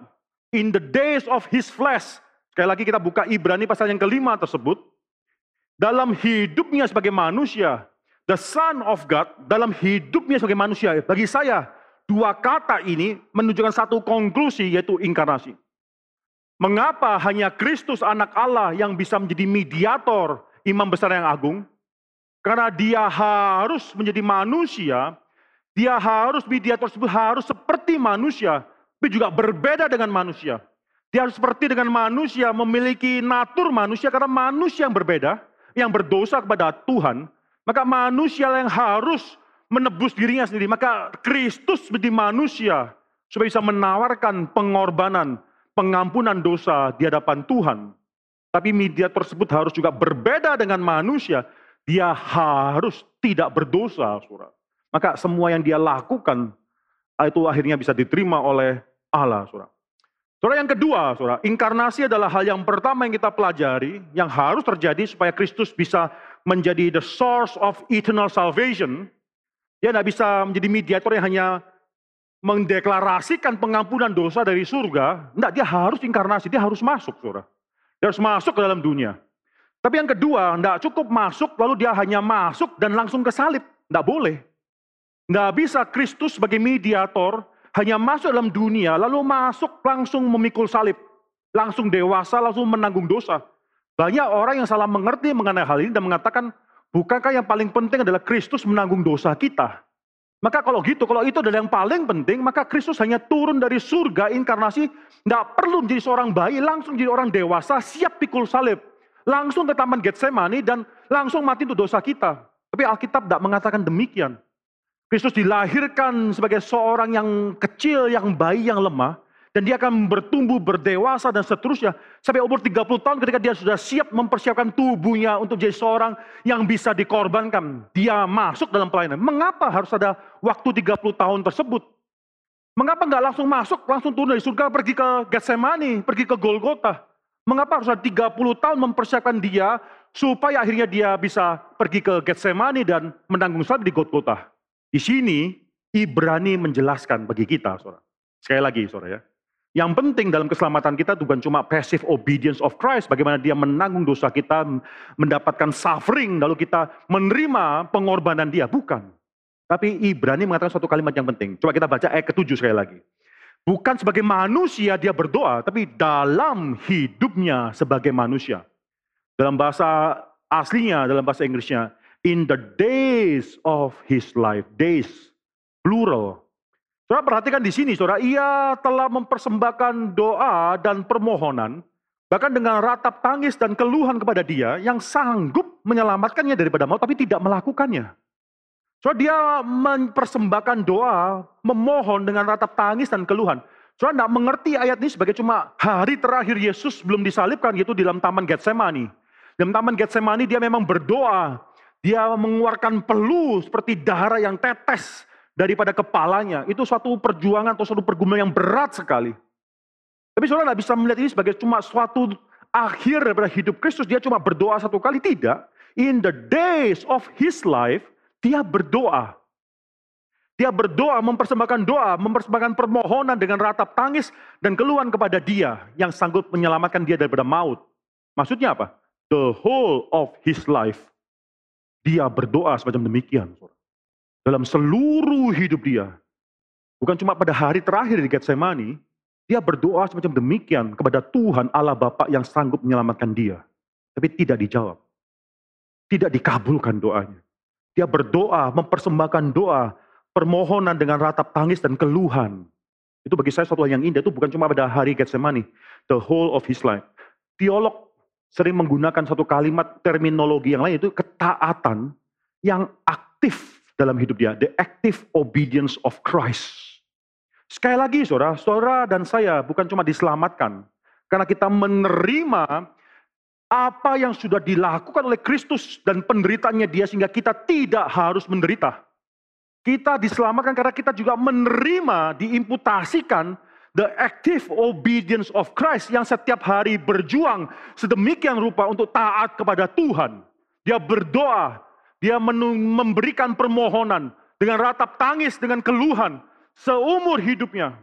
in the days of his flesh, Sekali lagi kita buka Ibrani pasal yang kelima tersebut. Dalam hidupnya sebagai manusia, the Son of God, dalam hidupnya sebagai manusia, bagi saya, dua kata ini menunjukkan satu konklusi yaitu inkarnasi. Mengapa hanya Kristus anak Allah yang bisa menjadi mediator imam besar yang agung? Karena dia harus menjadi manusia, dia harus mediator tersebut harus seperti manusia, tapi juga berbeda dengan manusia. Dia harus seperti dengan manusia, memiliki natur manusia karena manusia yang berbeda, yang berdosa kepada Tuhan. Maka manusia yang harus menebus dirinya sendiri. Maka Kristus menjadi manusia supaya bisa menawarkan pengorbanan, pengampunan dosa di hadapan Tuhan. Tapi media tersebut harus juga berbeda dengan manusia. Dia harus tidak berdosa, surat. Maka semua yang dia lakukan itu akhirnya bisa diterima oleh Allah, surat. Saudara yang kedua, saudara, inkarnasi adalah hal yang pertama yang kita pelajari, yang harus terjadi supaya Kristus bisa menjadi the source of eternal salvation. Dia tidak bisa menjadi mediator yang hanya mendeklarasikan pengampunan dosa dari surga. Tidak, dia harus inkarnasi, dia harus masuk, saudara. Dia harus masuk ke dalam dunia. Tapi yang kedua, tidak cukup masuk, lalu dia hanya masuk dan langsung ke salib. Tidak boleh. Tidak bisa Kristus sebagai mediator hanya masuk dalam dunia, lalu masuk langsung memikul salib. Langsung dewasa, langsung menanggung dosa. Banyak orang yang salah mengerti mengenai hal ini dan mengatakan, bukankah yang paling penting adalah Kristus menanggung dosa kita? Maka kalau gitu, kalau itu adalah yang paling penting, maka Kristus hanya turun dari surga, inkarnasi, tidak perlu menjadi seorang bayi, langsung jadi orang dewasa, siap pikul salib. Langsung ke Taman Getsemani dan langsung mati untuk dosa kita. Tapi Alkitab tidak mengatakan demikian. Kristus dilahirkan sebagai seorang yang kecil, yang bayi, yang lemah. Dan dia akan bertumbuh, berdewasa, dan seterusnya. Sampai umur 30 tahun ketika dia sudah siap mempersiapkan tubuhnya untuk jadi seorang yang bisa dikorbankan. Dia masuk dalam pelayanan. Mengapa harus ada waktu 30 tahun tersebut? Mengapa nggak langsung masuk, langsung turun dari surga, pergi ke Getsemani, pergi ke Golgota? Mengapa harus ada 30 tahun mempersiapkan dia supaya akhirnya dia bisa pergi ke Getsemani dan menanggung salib di Golgota? Di sini Ibrani menjelaskan bagi kita, saudara. Sekali lagi, saudara ya. Yang penting dalam keselamatan kita bukan cuma passive obedience of Christ, bagaimana dia menanggung dosa kita, mendapatkan suffering, lalu kita menerima pengorbanan dia. Bukan. Tapi Ibrani mengatakan suatu kalimat yang penting. Coba kita baca ayat ketujuh sekali lagi. Bukan sebagai manusia dia berdoa, tapi dalam hidupnya sebagai manusia. Dalam bahasa aslinya, dalam bahasa Inggrisnya, in the days of his life. Days, plural. Saudara perhatikan di sini, saudara, ia telah mempersembahkan doa dan permohonan, bahkan dengan ratap tangis dan keluhan kepada dia yang sanggup menyelamatkannya daripada maut, tapi tidak melakukannya. Saudara, dia mempersembahkan doa, memohon dengan ratap tangis dan keluhan. Saudara tidak mengerti ayat ini sebagai cuma hari terakhir Yesus belum disalibkan, yaitu di dalam Taman Getsemani. Dalam Taman Getsemani dia memang berdoa, dia mengeluarkan peluh seperti darah yang tetes daripada kepalanya. Itu suatu perjuangan atau suatu pergumulan yang berat sekali. Tapi saudara tidak bisa melihat ini sebagai cuma suatu akhir daripada hidup Kristus. Dia cuma berdoa satu kali. Tidak. In the days of his life, dia berdoa. Dia berdoa, mempersembahkan doa, mempersembahkan permohonan dengan ratap tangis dan keluhan kepada dia yang sanggup menyelamatkan dia daripada maut. Maksudnya apa? The whole of his life dia berdoa semacam demikian. Dalam seluruh hidup dia. Bukan cuma pada hari terakhir di Getsemani, dia berdoa semacam demikian kepada Tuhan Allah Bapa yang sanggup menyelamatkan dia. tapi tidak dijawab. Tidak dikabulkan doanya. Dia berdoa, mempersembahkan doa, permohonan dengan ratap tangis dan keluhan. Itu bagi saya suatu hal yang indah, itu bukan cuma pada hari Getsemani, the whole of his life. Teolog sering menggunakan satu kalimat terminologi yang lain, itu ketaatan yang aktif dalam hidup dia, the active obedience of Christ. Sekali lagi saudara, saudara dan saya bukan cuma diselamatkan, karena kita menerima apa yang sudah dilakukan oleh Kristus dan penderitaannya dia sehingga kita tidak harus menderita. Kita diselamatkan karena kita juga menerima, diimputasikan the active obedience of Christ yang setiap hari berjuang sedemikian rupa untuk taat kepada Tuhan. Dia berdoa, dia memberikan permohonan dengan ratap tangis, dengan keluhan seumur hidupnya.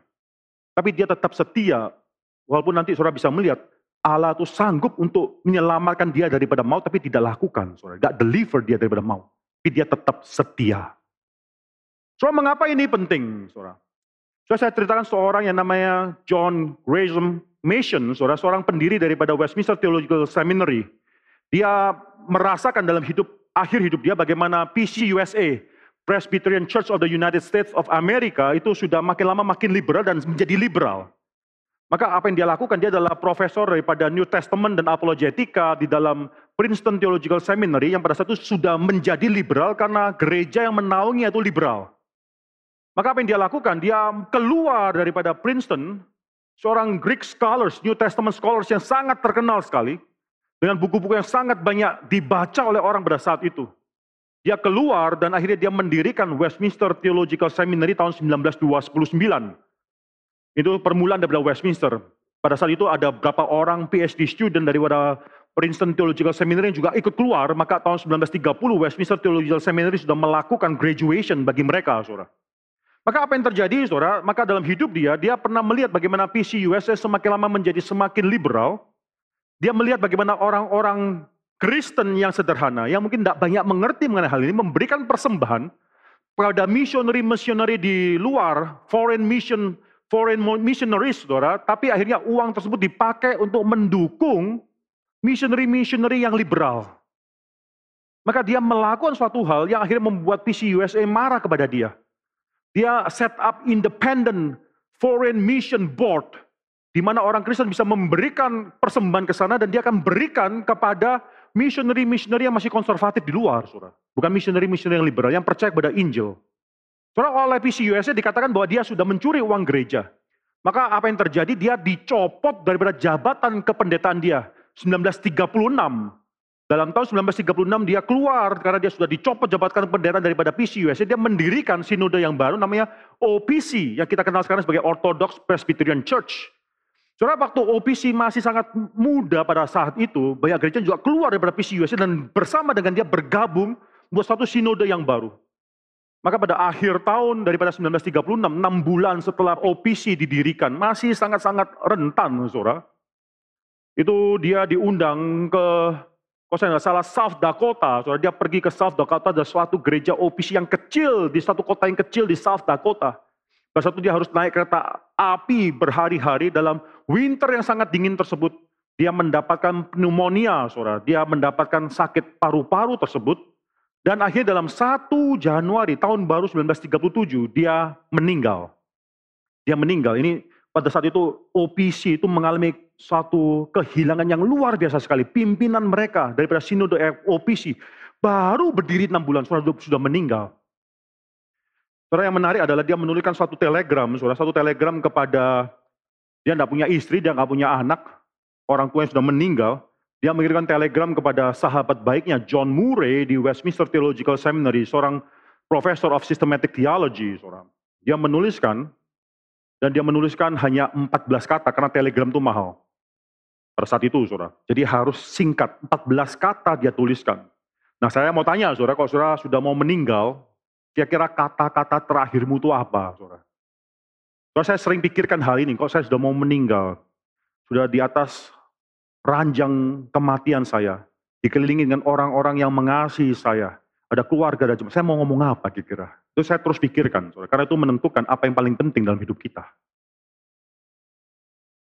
Tapi dia tetap setia, walaupun nanti saudara bisa melihat Allah itu sanggup untuk menyelamatkan dia daripada maut, tapi tidak lakukan. Saudara. Tidak deliver dia daripada maut. Tapi dia tetap setia. Saudara, mengapa ini penting? Saudara? Saudara, saya ceritakan seorang yang namanya John Gresham Mason, saudara, seorang pendiri daripada Westminster Theological Seminary. Dia merasakan dalam hidup akhir hidup dia bagaimana PCUSA, Presbyterian Church of the United States of America, itu sudah makin lama makin liberal dan menjadi liberal. Maka apa yang dia lakukan, dia adalah profesor daripada New Testament dan apologetika di dalam Princeton Theological Seminary yang pada saat itu sudah menjadi liberal karena gereja yang menaungi itu liberal. Maka apa yang dia lakukan, dia keluar daripada Princeton, seorang Greek scholars, New Testament scholars yang sangat terkenal sekali, dengan buku-buku yang sangat banyak dibaca oleh orang pada saat itu. Dia keluar dan akhirnya dia mendirikan Westminster Theological Seminary tahun 1929 itu permulaan daripada Westminster. Pada saat itu ada beberapa orang PhD student dari Princeton Theological Seminary yang juga ikut keluar, maka tahun 1930 Westminster Theological Seminary sudah melakukan graduation bagi mereka, saudara. Maka apa yang terjadi, saudara? Maka dalam hidup dia, dia pernah melihat bagaimana PCUSA semakin lama menjadi semakin liberal. Dia melihat bagaimana orang-orang Kristen yang sederhana, yang mungkin tidak banyak mengerti mengenai hal ini, memberikan persembahan pada missionary-missionary di luar, foreign mission foreign missionaries, saudara, tapi akhirnya uang tersebut dipakai untuk mendukung missionary-missionary yang liberal. Maka dia melakukan suatu hal yang akhirnya membuat PCUSA marah kepada dia. Dia set up independent foreign mission board, di mana orang Kristen bisa memberikan persembahan ke sana dan dia akan berikan kepada missionary-missionary yang masih konservatif di luar, saudara. Bukan missionary-missionary yang liberal, yang percaya kepada Injil. Karena oleh PCUSA dikatakan bahwa dia sudah mencuri uang gereja. Maka apa yang terjadi? Dia dicopot daripada jabatan kependetaan dia. 1936. Dalam tahun 1936 dia keluar karena dia sudah dicopot jabatan kependetaan daripada PCUSA. Dia mendirikan sinode yang baru namanya OPC yang kita kenal sekarang sebagai Orthodox Presbyterian Church. Saudara waktu OPC masih sangat muda pada saat itu, banyak gereja juga keluar daripada PCUSA dan bersama dengan dia bergabung buat satu sinode yang baru. Maka pada akhir tahun daripada 1936, enam bulan setelah OPC didirikan, masih sangat-sangat rentan, saudara. Itu dia diundang ke, kalau saya salah, South Dakota. Saudara, dia pergi ke South Dakota, ada suatu gereja OPC yang kecil, di satu kota yang kecil di South Dakota. Pada saat itu dia harus naik kereta api berhari-hari dalam winter yang sangat dingin tersebut. Dia mendapatkan pneumonia, saudara. Dia mendapatkan sakit paru-paru tersebut. Dan akhirnya dalam 1 Januari tahun baru 1937 dia meninggal. Dia meninggal. Ini pada saat itu OPC itu mengalami suatu kehilangan yang luar biasa sekali. Pimpinan mereka daripada sinode OPC baru berdiri enam bulan, sudah, sudah meninggal. Saudara yang menarik adalah dia menuliskan suatu telegram, saudara satu telegram kepada dia tidak punya istri, dia nggak punya anak, orang tua yang sudah meninggal. Dia mengirimkan telegram kepada sahabat baiknya John Murray di Westminster Theological Seminary, seorang professor of systematic theology. Seorang. Dia menuliskan, dan dia menuliskan hanya 14 kata karena telegram itu mahal. Pada saat itu, saudara. Jadi harus singkat, 14 kata dia tuliskan. Nah saya mau tanya, saudara, kalau saudara sudah mau meninggal, kira-kira kata-kata terakhirmu itu apa, saudara? Kalau saya sering pikirkan hal ini, kalau saya sudah mau meninggal, sudah di atas ranjang kematian saya, dikelilingi dengan orang-orang yang mengasihi saya, ada keluarga dan jemaat. Saya mau ngomong apa kira-kira? Itu saya terus pikirkan, saudara. karena itu menentukan apa yang paling penting dalam hidup kita.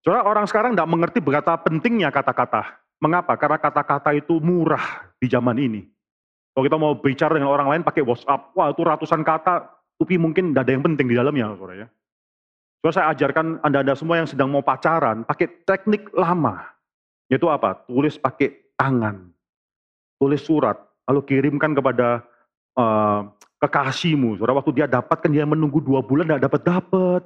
Saudara, orang sekarang tidak mengerti berkata pentingnya kata-kata. Mengapa? Karena kata-kata itu murah di zaman ini. Kalau kita mau bicara dengan orang lain pakai WhatsApp, wah itu ratusan kata, tapi mungkin tidak ada yang penting di dalamnya, saudara ya. So, saya ajarkan Anda-Anda semua yang sedang mau pacaran, pakai teknik lama. Yaitu apa? Tulis pakai tangan. Tulis surat, lalu kirimkan kepada uh, kekasihmu. Saudara, waktu dia dapatkan, dia menunggu dua bulan, tidak dapat-dapat.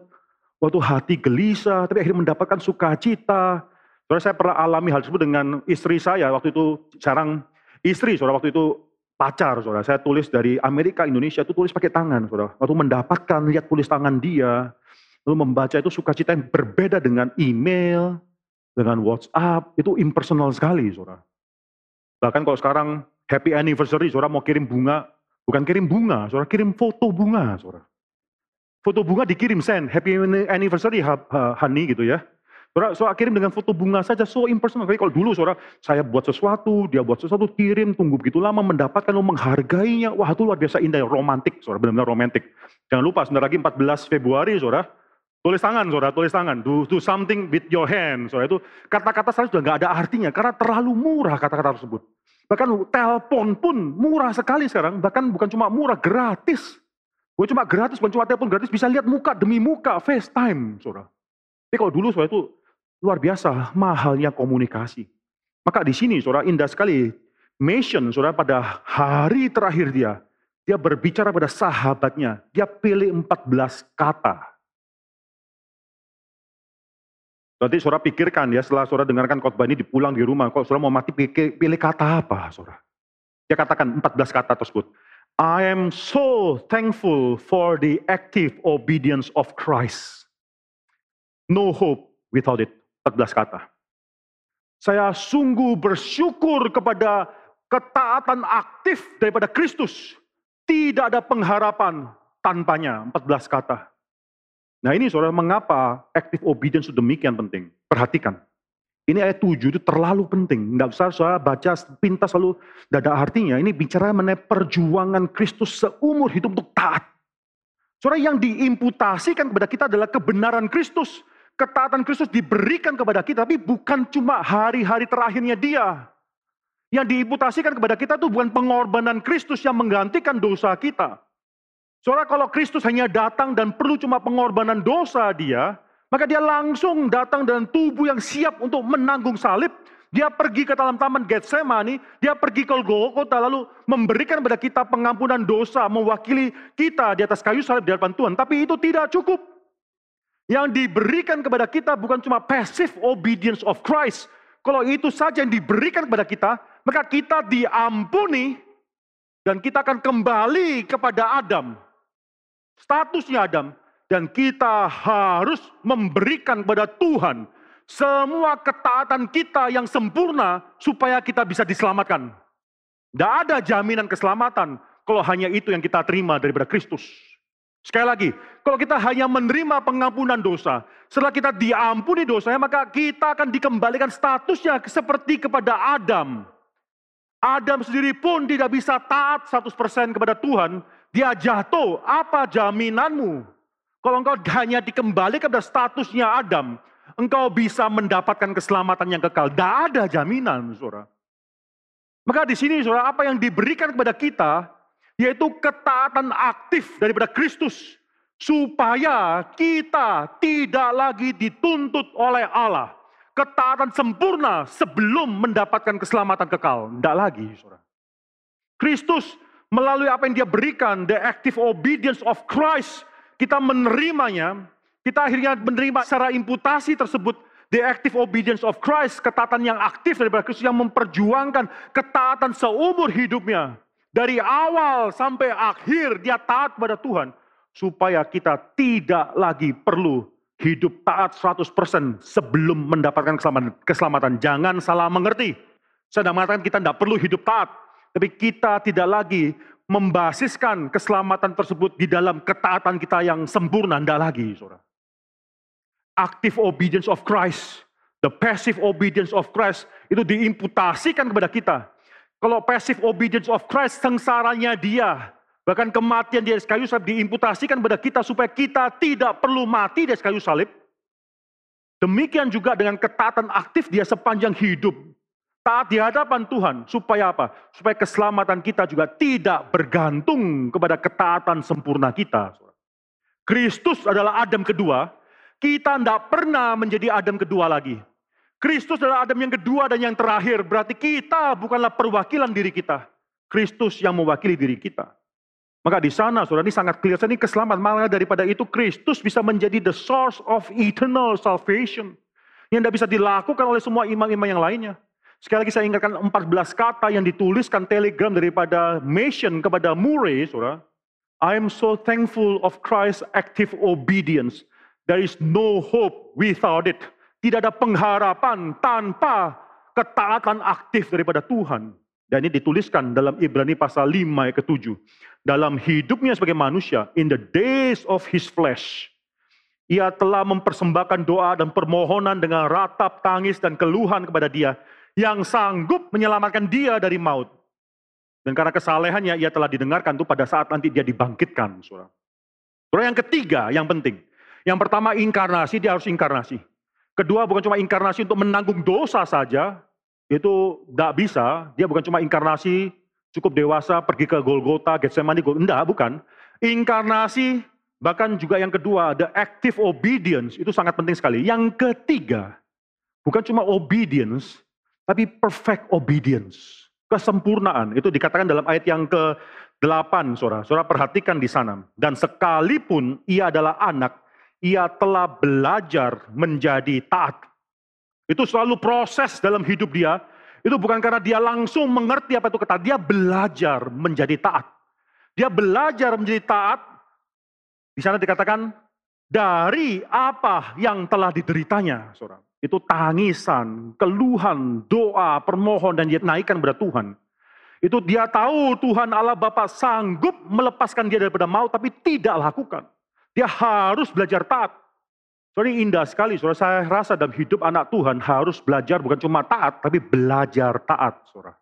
Waktu hati gelisah, tapi akhirnya mendapatkan sukacita. Saudara, saya pernah alami hal tersebut dengan istri saya. Waktu itu jarang istri, saudara, waktu itu pacar, saudara. Saya tulis dari Amerika, Indonesia, itu tulis pakai tangan, saudara. Waktu mendapatkan, lihat tulis tangan dia, lalu membaca itu sukacita yang berbeda dengan email, dengan WhatsApp, itu impersonal sekali, saudara. Bahkan kalau sekarang happy anniversary, saudara mau kirim bunga, bukan kirim bunga, saudara kirim foto bunga, saudara. Foto bunga dikirim send, happy anniversary honey gitu ya. Saudara, saudara kirim dengan foto bunga saja, so impersonal. Tapi kalau dulu saudara, saya buat sesuatu, dia buat sesuatu, kirim, tunggu begitu lama, mendapatkan, menghargainya. Wah itu luar biasa indah, romantik, saudara, benar-benar romantik. Jangan lupa, sebentar lagi 14 Februari, saudara, Tulis tangan, saudara, tulis tangan. Do, do something with your hand. Saudara, itu kata-kata saya sudah nggak ada artinya karena terlalu murah kata-kata tersebut. Bahkan telepon pun murah sekali sekarang. Bahkan bukan cuma murah, gratis. Bukan cuma gratis, bukan cuma telepon gratis, bisa lihat muka demi muka, FaceTime, saudara. Tapi kalau dulu saudara itu luar biasa mahalnya komunikasi. Maka di sini saudara indah sekali. Mission saudara pada hari terakhir dia, dia berbicara pada sahabatnya. Dia pilih 14 kata Nanti saudara pikirkan ya, setelah saudara dengarkan khotbah ini dipulang di rumah, kalau saudara mau mati pilih, pilih kata apa saudara? Dia katakan 14 kata tersebut. I am so thankful for the active obedience of Christ. No hope without it. 14 kata. Saya sungguh bersyukur kepada ketaatan aktif daripada Kristus. Tidak ada pengharapan tanpanya. 14 kata. Nah ini saudara, mengapa active obedience itu demikian penting? Perhatikan. Ini ayat 7 itu terlalu penting. Nggak usah saudara baca pintas lalu tidak ada artinya. Ini bicara mengenai perjuangan Kristus seumur hidup untuk taat. Saudara yang diimputasikan kepada kita adalah kebenaran Kristus. Ketaatan Kristus diberikan kepada kita, tapi bukan cuma hari-hari terakhirnya dia. Yang diimputasikan kepada kita itu bukan pengorbanan Kristus yang menggantikan dosa kita. Saudara kalau Kristus hanya datang dan perlu cuma pengorbanan dosa dia, maka dia langsung datang dengan tubuh yang siap untuk menanggung salib. Dia pergi ke dalam taman Getsemani, dia pergi ke Golgota lalu memberikan kepada kita pengampunan dosa, mewakili kita di atas kayu salib di hadapan Tuhan. Tapi itu tidak cukup. Yang diberikan kepada kita bukan cuma passive obedience of Christ. Kalau itu saja yang diberikan kepada kita, maka kita diampuni dan kita akan kembali kepada Adam statusnya Adam dan kita harus memberikan kepada Tuhan semua ketaatan kita yang sempurna supaya kita bisa diselamatkan. Tidak ada jaminan keselamatan kalau hanya itu yang kita terima daripada Kristus. Sekali lagi, kalau kita hanya menerima pengampunan dosa, setelah kita diampuni dosanya, maka kita akan dikembalikan statusnya seperti kepada Adam. Adam sendiri pun tidak bisa taat 100% kepada Tuhan, dia jatuh, apa jaminanmu? Kalau engkau hanya dikembalikan pada statusnya Adam, engkau bisa mendapatkan keselamatan yang kekal. Tidak ada jaminan, saudara. Maka di sini, saudara, apa yang diberikan kepada kita, yaitu ketaatan aktif daripada Kristus, supaya kita tidak lagi dituntut oleh Allah. Ketaatan sempurna sebelum mendapatkan keselamatan kekal. Tidak lagi. Kristus melalui apa yang dia berikan, the active obedience of Christ, kita menerimanya, kita akhirnya menerima secara imputasi tersebut, the active obedience of Christ, ketaatan yang aktif daripada Kristus yang memperjuangkan ketaatan seumur hidupnya. Dari awal sampai akhir dia taat pada Tuhan. Supaya kita tidak lagi perlu hidup taat 100% sebelum mendapatkan keselamatan. keselamatan. Jangan salah mengerti. Saya tidak mengatakan kita tidak perlu hidup taat. Tapi kita tidak lagi membasiskan keselamatan tersebut di dalam ketaatan kita yang sempurna. Tidak lagi, saudara. Active obedience of Christ, the passive obedience of Christ, itu diimputasikan kepada kita. Kalau passive obedience of Christ, sengsaranya dia, bahkan kematian di atas kayu salib diimputasikan kepada kita supaya kita tidak perlu mati di atas kayu salib. Demikian juga dengan ketaatan aktif dia sepanjang hidup. Taat di hadapan Tuhan. Supaya apa? Supaya keselamatan kita juga tidak bergantung kepada ketaatan sempurna kita. Kristus adalah Adam kedua. Kita tidak pernah menjadi Adam kedua lagi. Kristus adalah Adam yang kedua dan yang terakhir. Berarti kita bukanlah perwakilan diri kita. Kristus yang mewakili diri kita. Maka di sana, saudara, ini sangat clear. Ini keselamatan. Malah daripada itu, Kristus bisa menjadi the source of eternal salvation. Yang tidak bisa dilakukan oleh semua imam-imam yang lainnya. Sekali lagi saya ingatkan 14 kata yang dituliskan telegram daripada Mason kepada Murray, saudara. I am so thankful of Christ's active obedience. There is no hope without it. Tidak ada pengharapan tanpa ketaatan aktif daripada Tuhan. Dan ini dituliskan dalam Ibrani pasal 5 ayat ke-7. Dalam hidupnya sebagai manusia, in the days of his flesh, ia telah mempersembahkan doa dan permohonan dengan ratap, tangis, dan keluhan kepada dia yang sanggup menyelamatkan dia dari maut. Dan karena kesalehannya ia telah didengarkan itu pada saat nanti dia dibangkitkan. Saudara. Saudara yang ketiga yang penting. Yang pertama inkarnasi, dia harus inkarnasi. Kedua bukan cuma inkarnasi untuk menanggung dosa saja, itu tidak bisa. Dia bukan cuma inkarnasi, cukup dewasa, pergi ke Golgota, Getsemani, enggak, bukan. Inkarnasi, bahkan juga yang kedua, the active obedience, itu sangat penting sekali. Yang ketiga, bukan cuma obedience, tapi perfect obedience. Kesempurnaan. Itu dikatakan dalam ayat yang ke-8, saudara. Saudara perhatikan di sana. Dan sekalipun ia adalah anak, ia telah belajar menjadi taat. Itu selalu proses dalam hidup dia. Itu bukan karena dia langsung mengerti apa itu kata. Dia belajar menjadi taat. Dia belajar menjadi taat. Di sana dikatakan dari apa yang telah dideritanya, saudara. Itu tangisan, keluhan, doa, permohon, dan dia naikkan kepada Tuhan. Itu dia tahu Tuhan Allah Bapa sanggup melepaskan dia daripada maut, tapi tidak lakukan. Dia harus belajar taat. Soalnya indah sekali, saudara. Saya rasa dalam hidup anak Tuhan harus belajar bukan cuma taat, tapi belajar taat, saudara.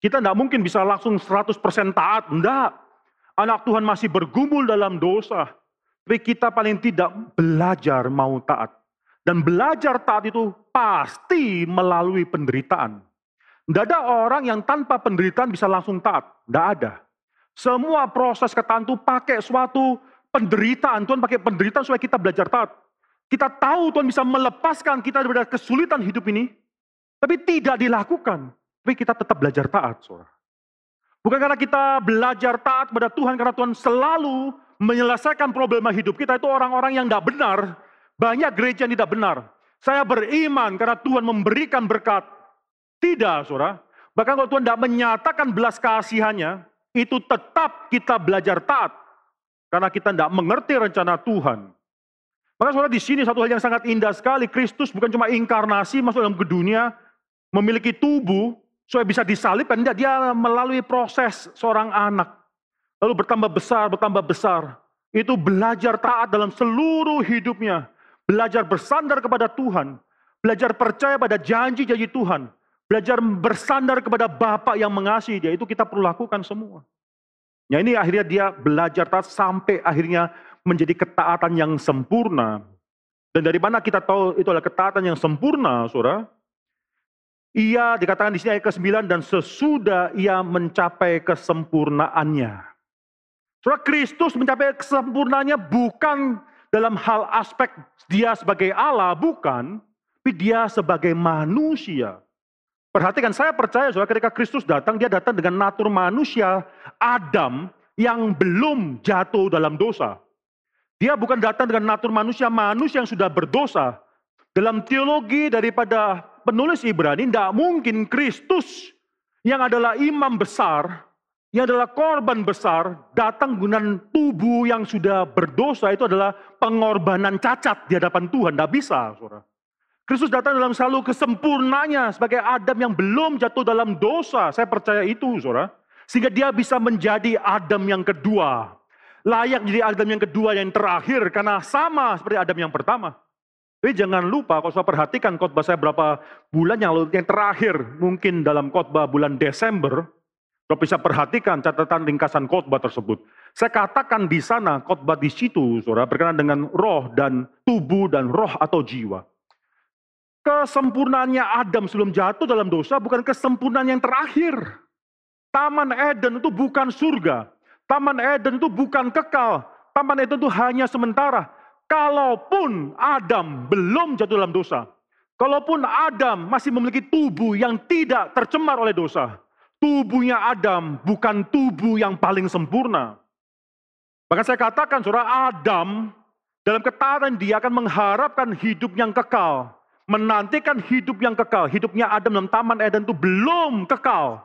Kita tidak mungkin bisa langsung 100% taat, enggak. Anak Tuhan masih bergumul dalam dosa. Tapi kita paling tidak belajar mau taat. Dan belajar taat itu pasti melalui penderitaan. Tidak ada orang yang tanpa penderitaan bisa langsung taat. Tidak ada. Semua proses ketaatan itu pakai suatu penderitaan. Tuhan pakai penderitaan supaya kita belajar taat. Kita tahu Tuhan bisa melepaskan kita dari kesulitan hidup ini. Tapi tidak dilakukan. Tapi kita tetap belajar taat. Saudara. Bukan karena kita belajar taat kepada Tuhan. Karena Tuhan selalu menyelesaikan problema hidup kita. Itu orang-orang yang tidak benar banyak gereja yang tidak benar. Saya beriman karena Tuhan memberikan berkat. Tidak, saudara. Bahkan kalau Tuhan tidak menyatakan belas kasihannya, itu tetap kita belajar taat. Karena kita tidak mengerti rencana Tuhan. Maka saudara di sini satu hal yang sangat indah sekali. Kristus bukan cuma inkarnasi masuk dalam ke dunia, memiliki tubuh, supaya bisa disalibkan. Tidak, dia melalui proses seorang anak. Lalu bertambah besar, bertambah besar. Itu belajar taat dalam seluruh hidupnya. Belajar bersandar kepada Tuhan. Belajar percaya pada janji-janji Tuhan. Belajar bersandar kepada Bapak yang mengasihi dia. Itu kita perlu lakukan semua. Ya ini akhirnya dia belajar taat sampai akhirnya menjadi ketaatan yang sempurna. Dan dari mana kita tahu itu adalah ketaatan yang sempurna, saudara? Ia dikatakan di sini ayat ke-9 dan sesudah ia mencapai kesempurnaannya. Saudara Kristus mencapai kesempurnaannya bukan dalam hal aspek dia sebagai Allah, bukan, tapi dia sebagai manusia. Perhatikan, saya percaya saudara ketika Kristus datang, dia datang dengan natur manusia Adam yang belum jatuh dalam dosa. Dia bukan datang dengan natur manusia, manusia yang sudah berdosa. Dalam teologi daripada penulis Ibrani, tidak mungkin Kristus yang adalah imam besar, yang adalah korban besar, datang dengan tubuh yang sudah berdosa itu adalah pengorbanan cacat di hadapan Tuhan. Tidak bisa, saudara. Kristus datang dalam selalu kesempurnanya sebagai Adam yang belum jatuh dalam dosa. Saya percaya itu, saudara. Sehingga dia bisa menjadi Adam yang kedua. Layak jadi Adam yang kedua yang terakhir karena sama seperti Adam yang pertama. Tapi jangan lupa kalau saya perhatikan khotbah saya berapa bulan yang lalu, yang terakhir mungkin dalam khotbah bulan Desember, kalau bisa perhatikan catatan ringkasan khotbah tersebut. Saya katakan di sana khotbah di situ, saudara, berkenaan dengan roh dan tubuh dan roh atau jiwa. Kesempurnaannya Adam sebelum jatuh dalam dosa bukan kesempurnaan yang terakhir. Taman Eden itu bukan surga. Taman Eden itu bukan kekal. Taman Eden itu hanya sementara. Kalaupun Adam belum jatuh dalam dosa. Kalaupun Adam masih memiliki tubuh yang tidak tercemar oleh dosa. Tubuhnya Adam bukan tubuh yang paling sempurna. Bahkan saya katakan, saudara Adam dalam ketaatan dia akan mengharapkan hidup yang kekal menantikan hidup yang kekal. Hidupnya Adam dalam Taman Eden itu belum kekal.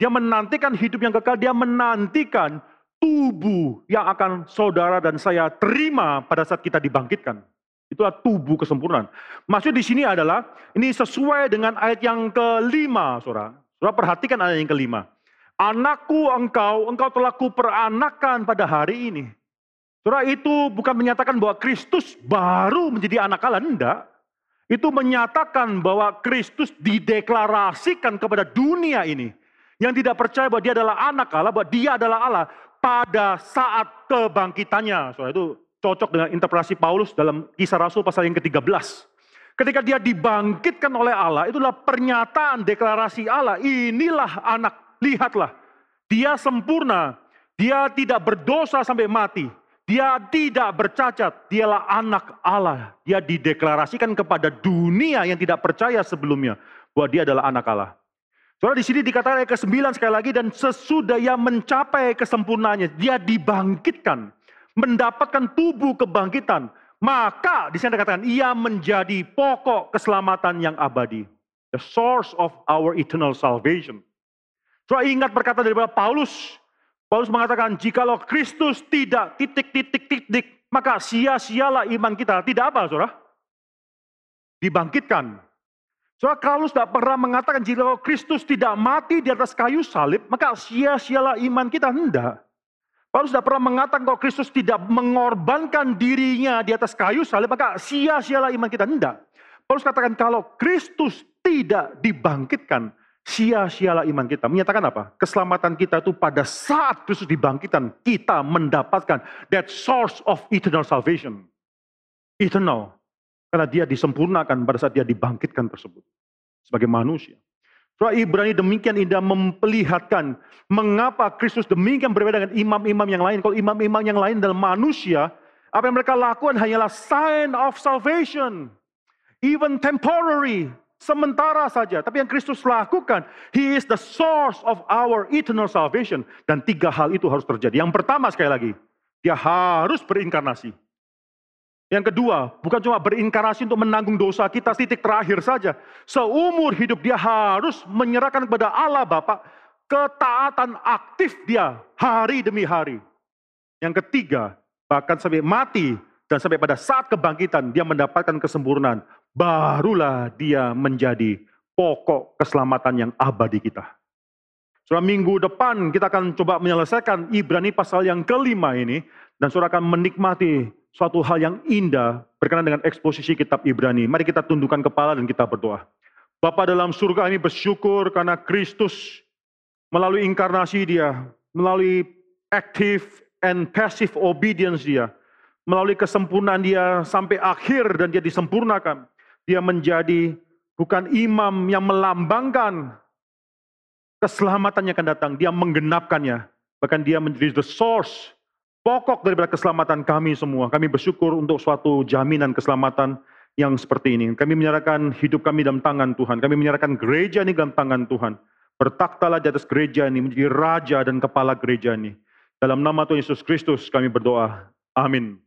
Dia menantikan hidup yang kekal, dia menantikan tubuh yang akan saudara dan saya terima pada saat kita dibangkitkan. Itulah tubuh kesempurnaan. Maksud di sini adalah ini sesuai dengan ayat yang kelima, saudara. Saudara perhatikan ayat yang kelima. Anakku engkau, engkau telah kuperanakan pada hari ini. Saudara itu bukan menyatakan bahwa Kristus baru menjadi anak Allah, enggak itu menyatakan bahwa Kristus dideklarasikan kepada dunia ini. Yang tidak percaya bahwa dia adalah anak Allah, bahwa dia adalah Allah pada saat kebangkitannya. Soalnya itu cocok dengan interpretasi Paulus dalam kisah Rasul pasal yang ke-13. Ketika dia dibangkitkan oleh Allah, itulah pernyataan deklarasi Allah. Inilah anak, lihatlah. Dia sempurna, dia tidak berdosa sampai mati. Dia tidak bercacat, dialah anak Allah. Dia dideklarasikan kepada dunia yang tidak percaya sebelumnya bahwa dia adalah anak Allah. Soalnya di sini dikatakan ayat ke-9 sekali lagi dan sesudah ia mencapai kesempurnaannya, dia dibangkitkan, mendapatkan tubuh kebangkitan. Maka di sini dikatakan ia menjadi pokok keselamatan yang abadi. The source of our eternal salvation. Soalnya ingat perkataan daripada Paulus Paulus mengatakan, jikalau Kristus tidak titik-titik-titik, maka sia-sialah iman kita. Tidak apa, saudara? Dibangkitkan. Saudara, Paulus tidak pernah mengatakan, jikalau Kristus tidak mati di atas kayu salib, maka sia-sialah iman kita. Tidak. Paulus tidak pernah mengatakan kalau Kristus tidak mengorbankan dirinya di atas kayu salib, maka sia-sialah iman kita. Tidak. Paulus katakan kalau Kristus tidak dibangkitkan, sia-sialah iman kita. Menyatakan apa? Keselamatan kita itu pada saat Kristus dibangkitkan, kita mendapatkan that source of eternal salvation. Eternal. Karena dia disempurnakan pada saat dia dibangkitkan tersebut. Sebagai manusia. Surah Ibrani demikian indah memperlihatkan mengapa Kristus demikian berbeda dengan imam-imam yang lain. Kalau imam-imam yang lain dalam manusia, apa yang mereka lakukan hanyalah sign of salvation. Even temporary, Sementara saja. Tapi yang Kristus lakukan, He is the source of our eternal salvation. Dan tiga hal itu harus terjadi. Yang pertama sekali lagi, dia harus berinkarnasi. Yang kedua, bukan cuma berinkarnasi untuk menanggung dosa kita titik terakhir saja. Seumur hidup dia harus menyerahkan kepada Allah Bapak ketaatan aktif dia hari demi hari. Yang ketiga, bahkan sampai mati dan sampai pada saat kebangkitan dia mendapatkan kesempurnaan barulah dia menjadi pokok keselamatan yang abadi kita. Saudara minggu depan kita akan coba menyelesaikan Ibrani pasal yang kelima ini dan saudara akan menikmati suatu hal yang indah berkenaan dengan eksposisi kitab Ibrani. Mari kita tundukkan kepala dan kita berdoa. Bapa dalam surga ini bersyukur karena Kristus melalui inkarnasi dia, melalui active and passive obedience dia, melalui kesempurnaan dia sampai akhir dan dia disempurnakan. Dia menjadi bukan imam yang melambangkan keselamatan yang akan datang. Dia menggenapkannya. Bahkan dia menjadi the source, pokok daripada keselamatan kami semua. Kami bersyukur untuk suatu jaminan keselamatan yang seperti ini. Kami menyerahkan hidup kami dalam tangan Tuhan. Kami menyerahkan gereja ini dalam tangan Tuhan. Bertaktalah di atas gereja ini, menjadi raja dan kepala gereja ini. Dalam nama Tuhan Yesus Kristus kami berdoa. Amin.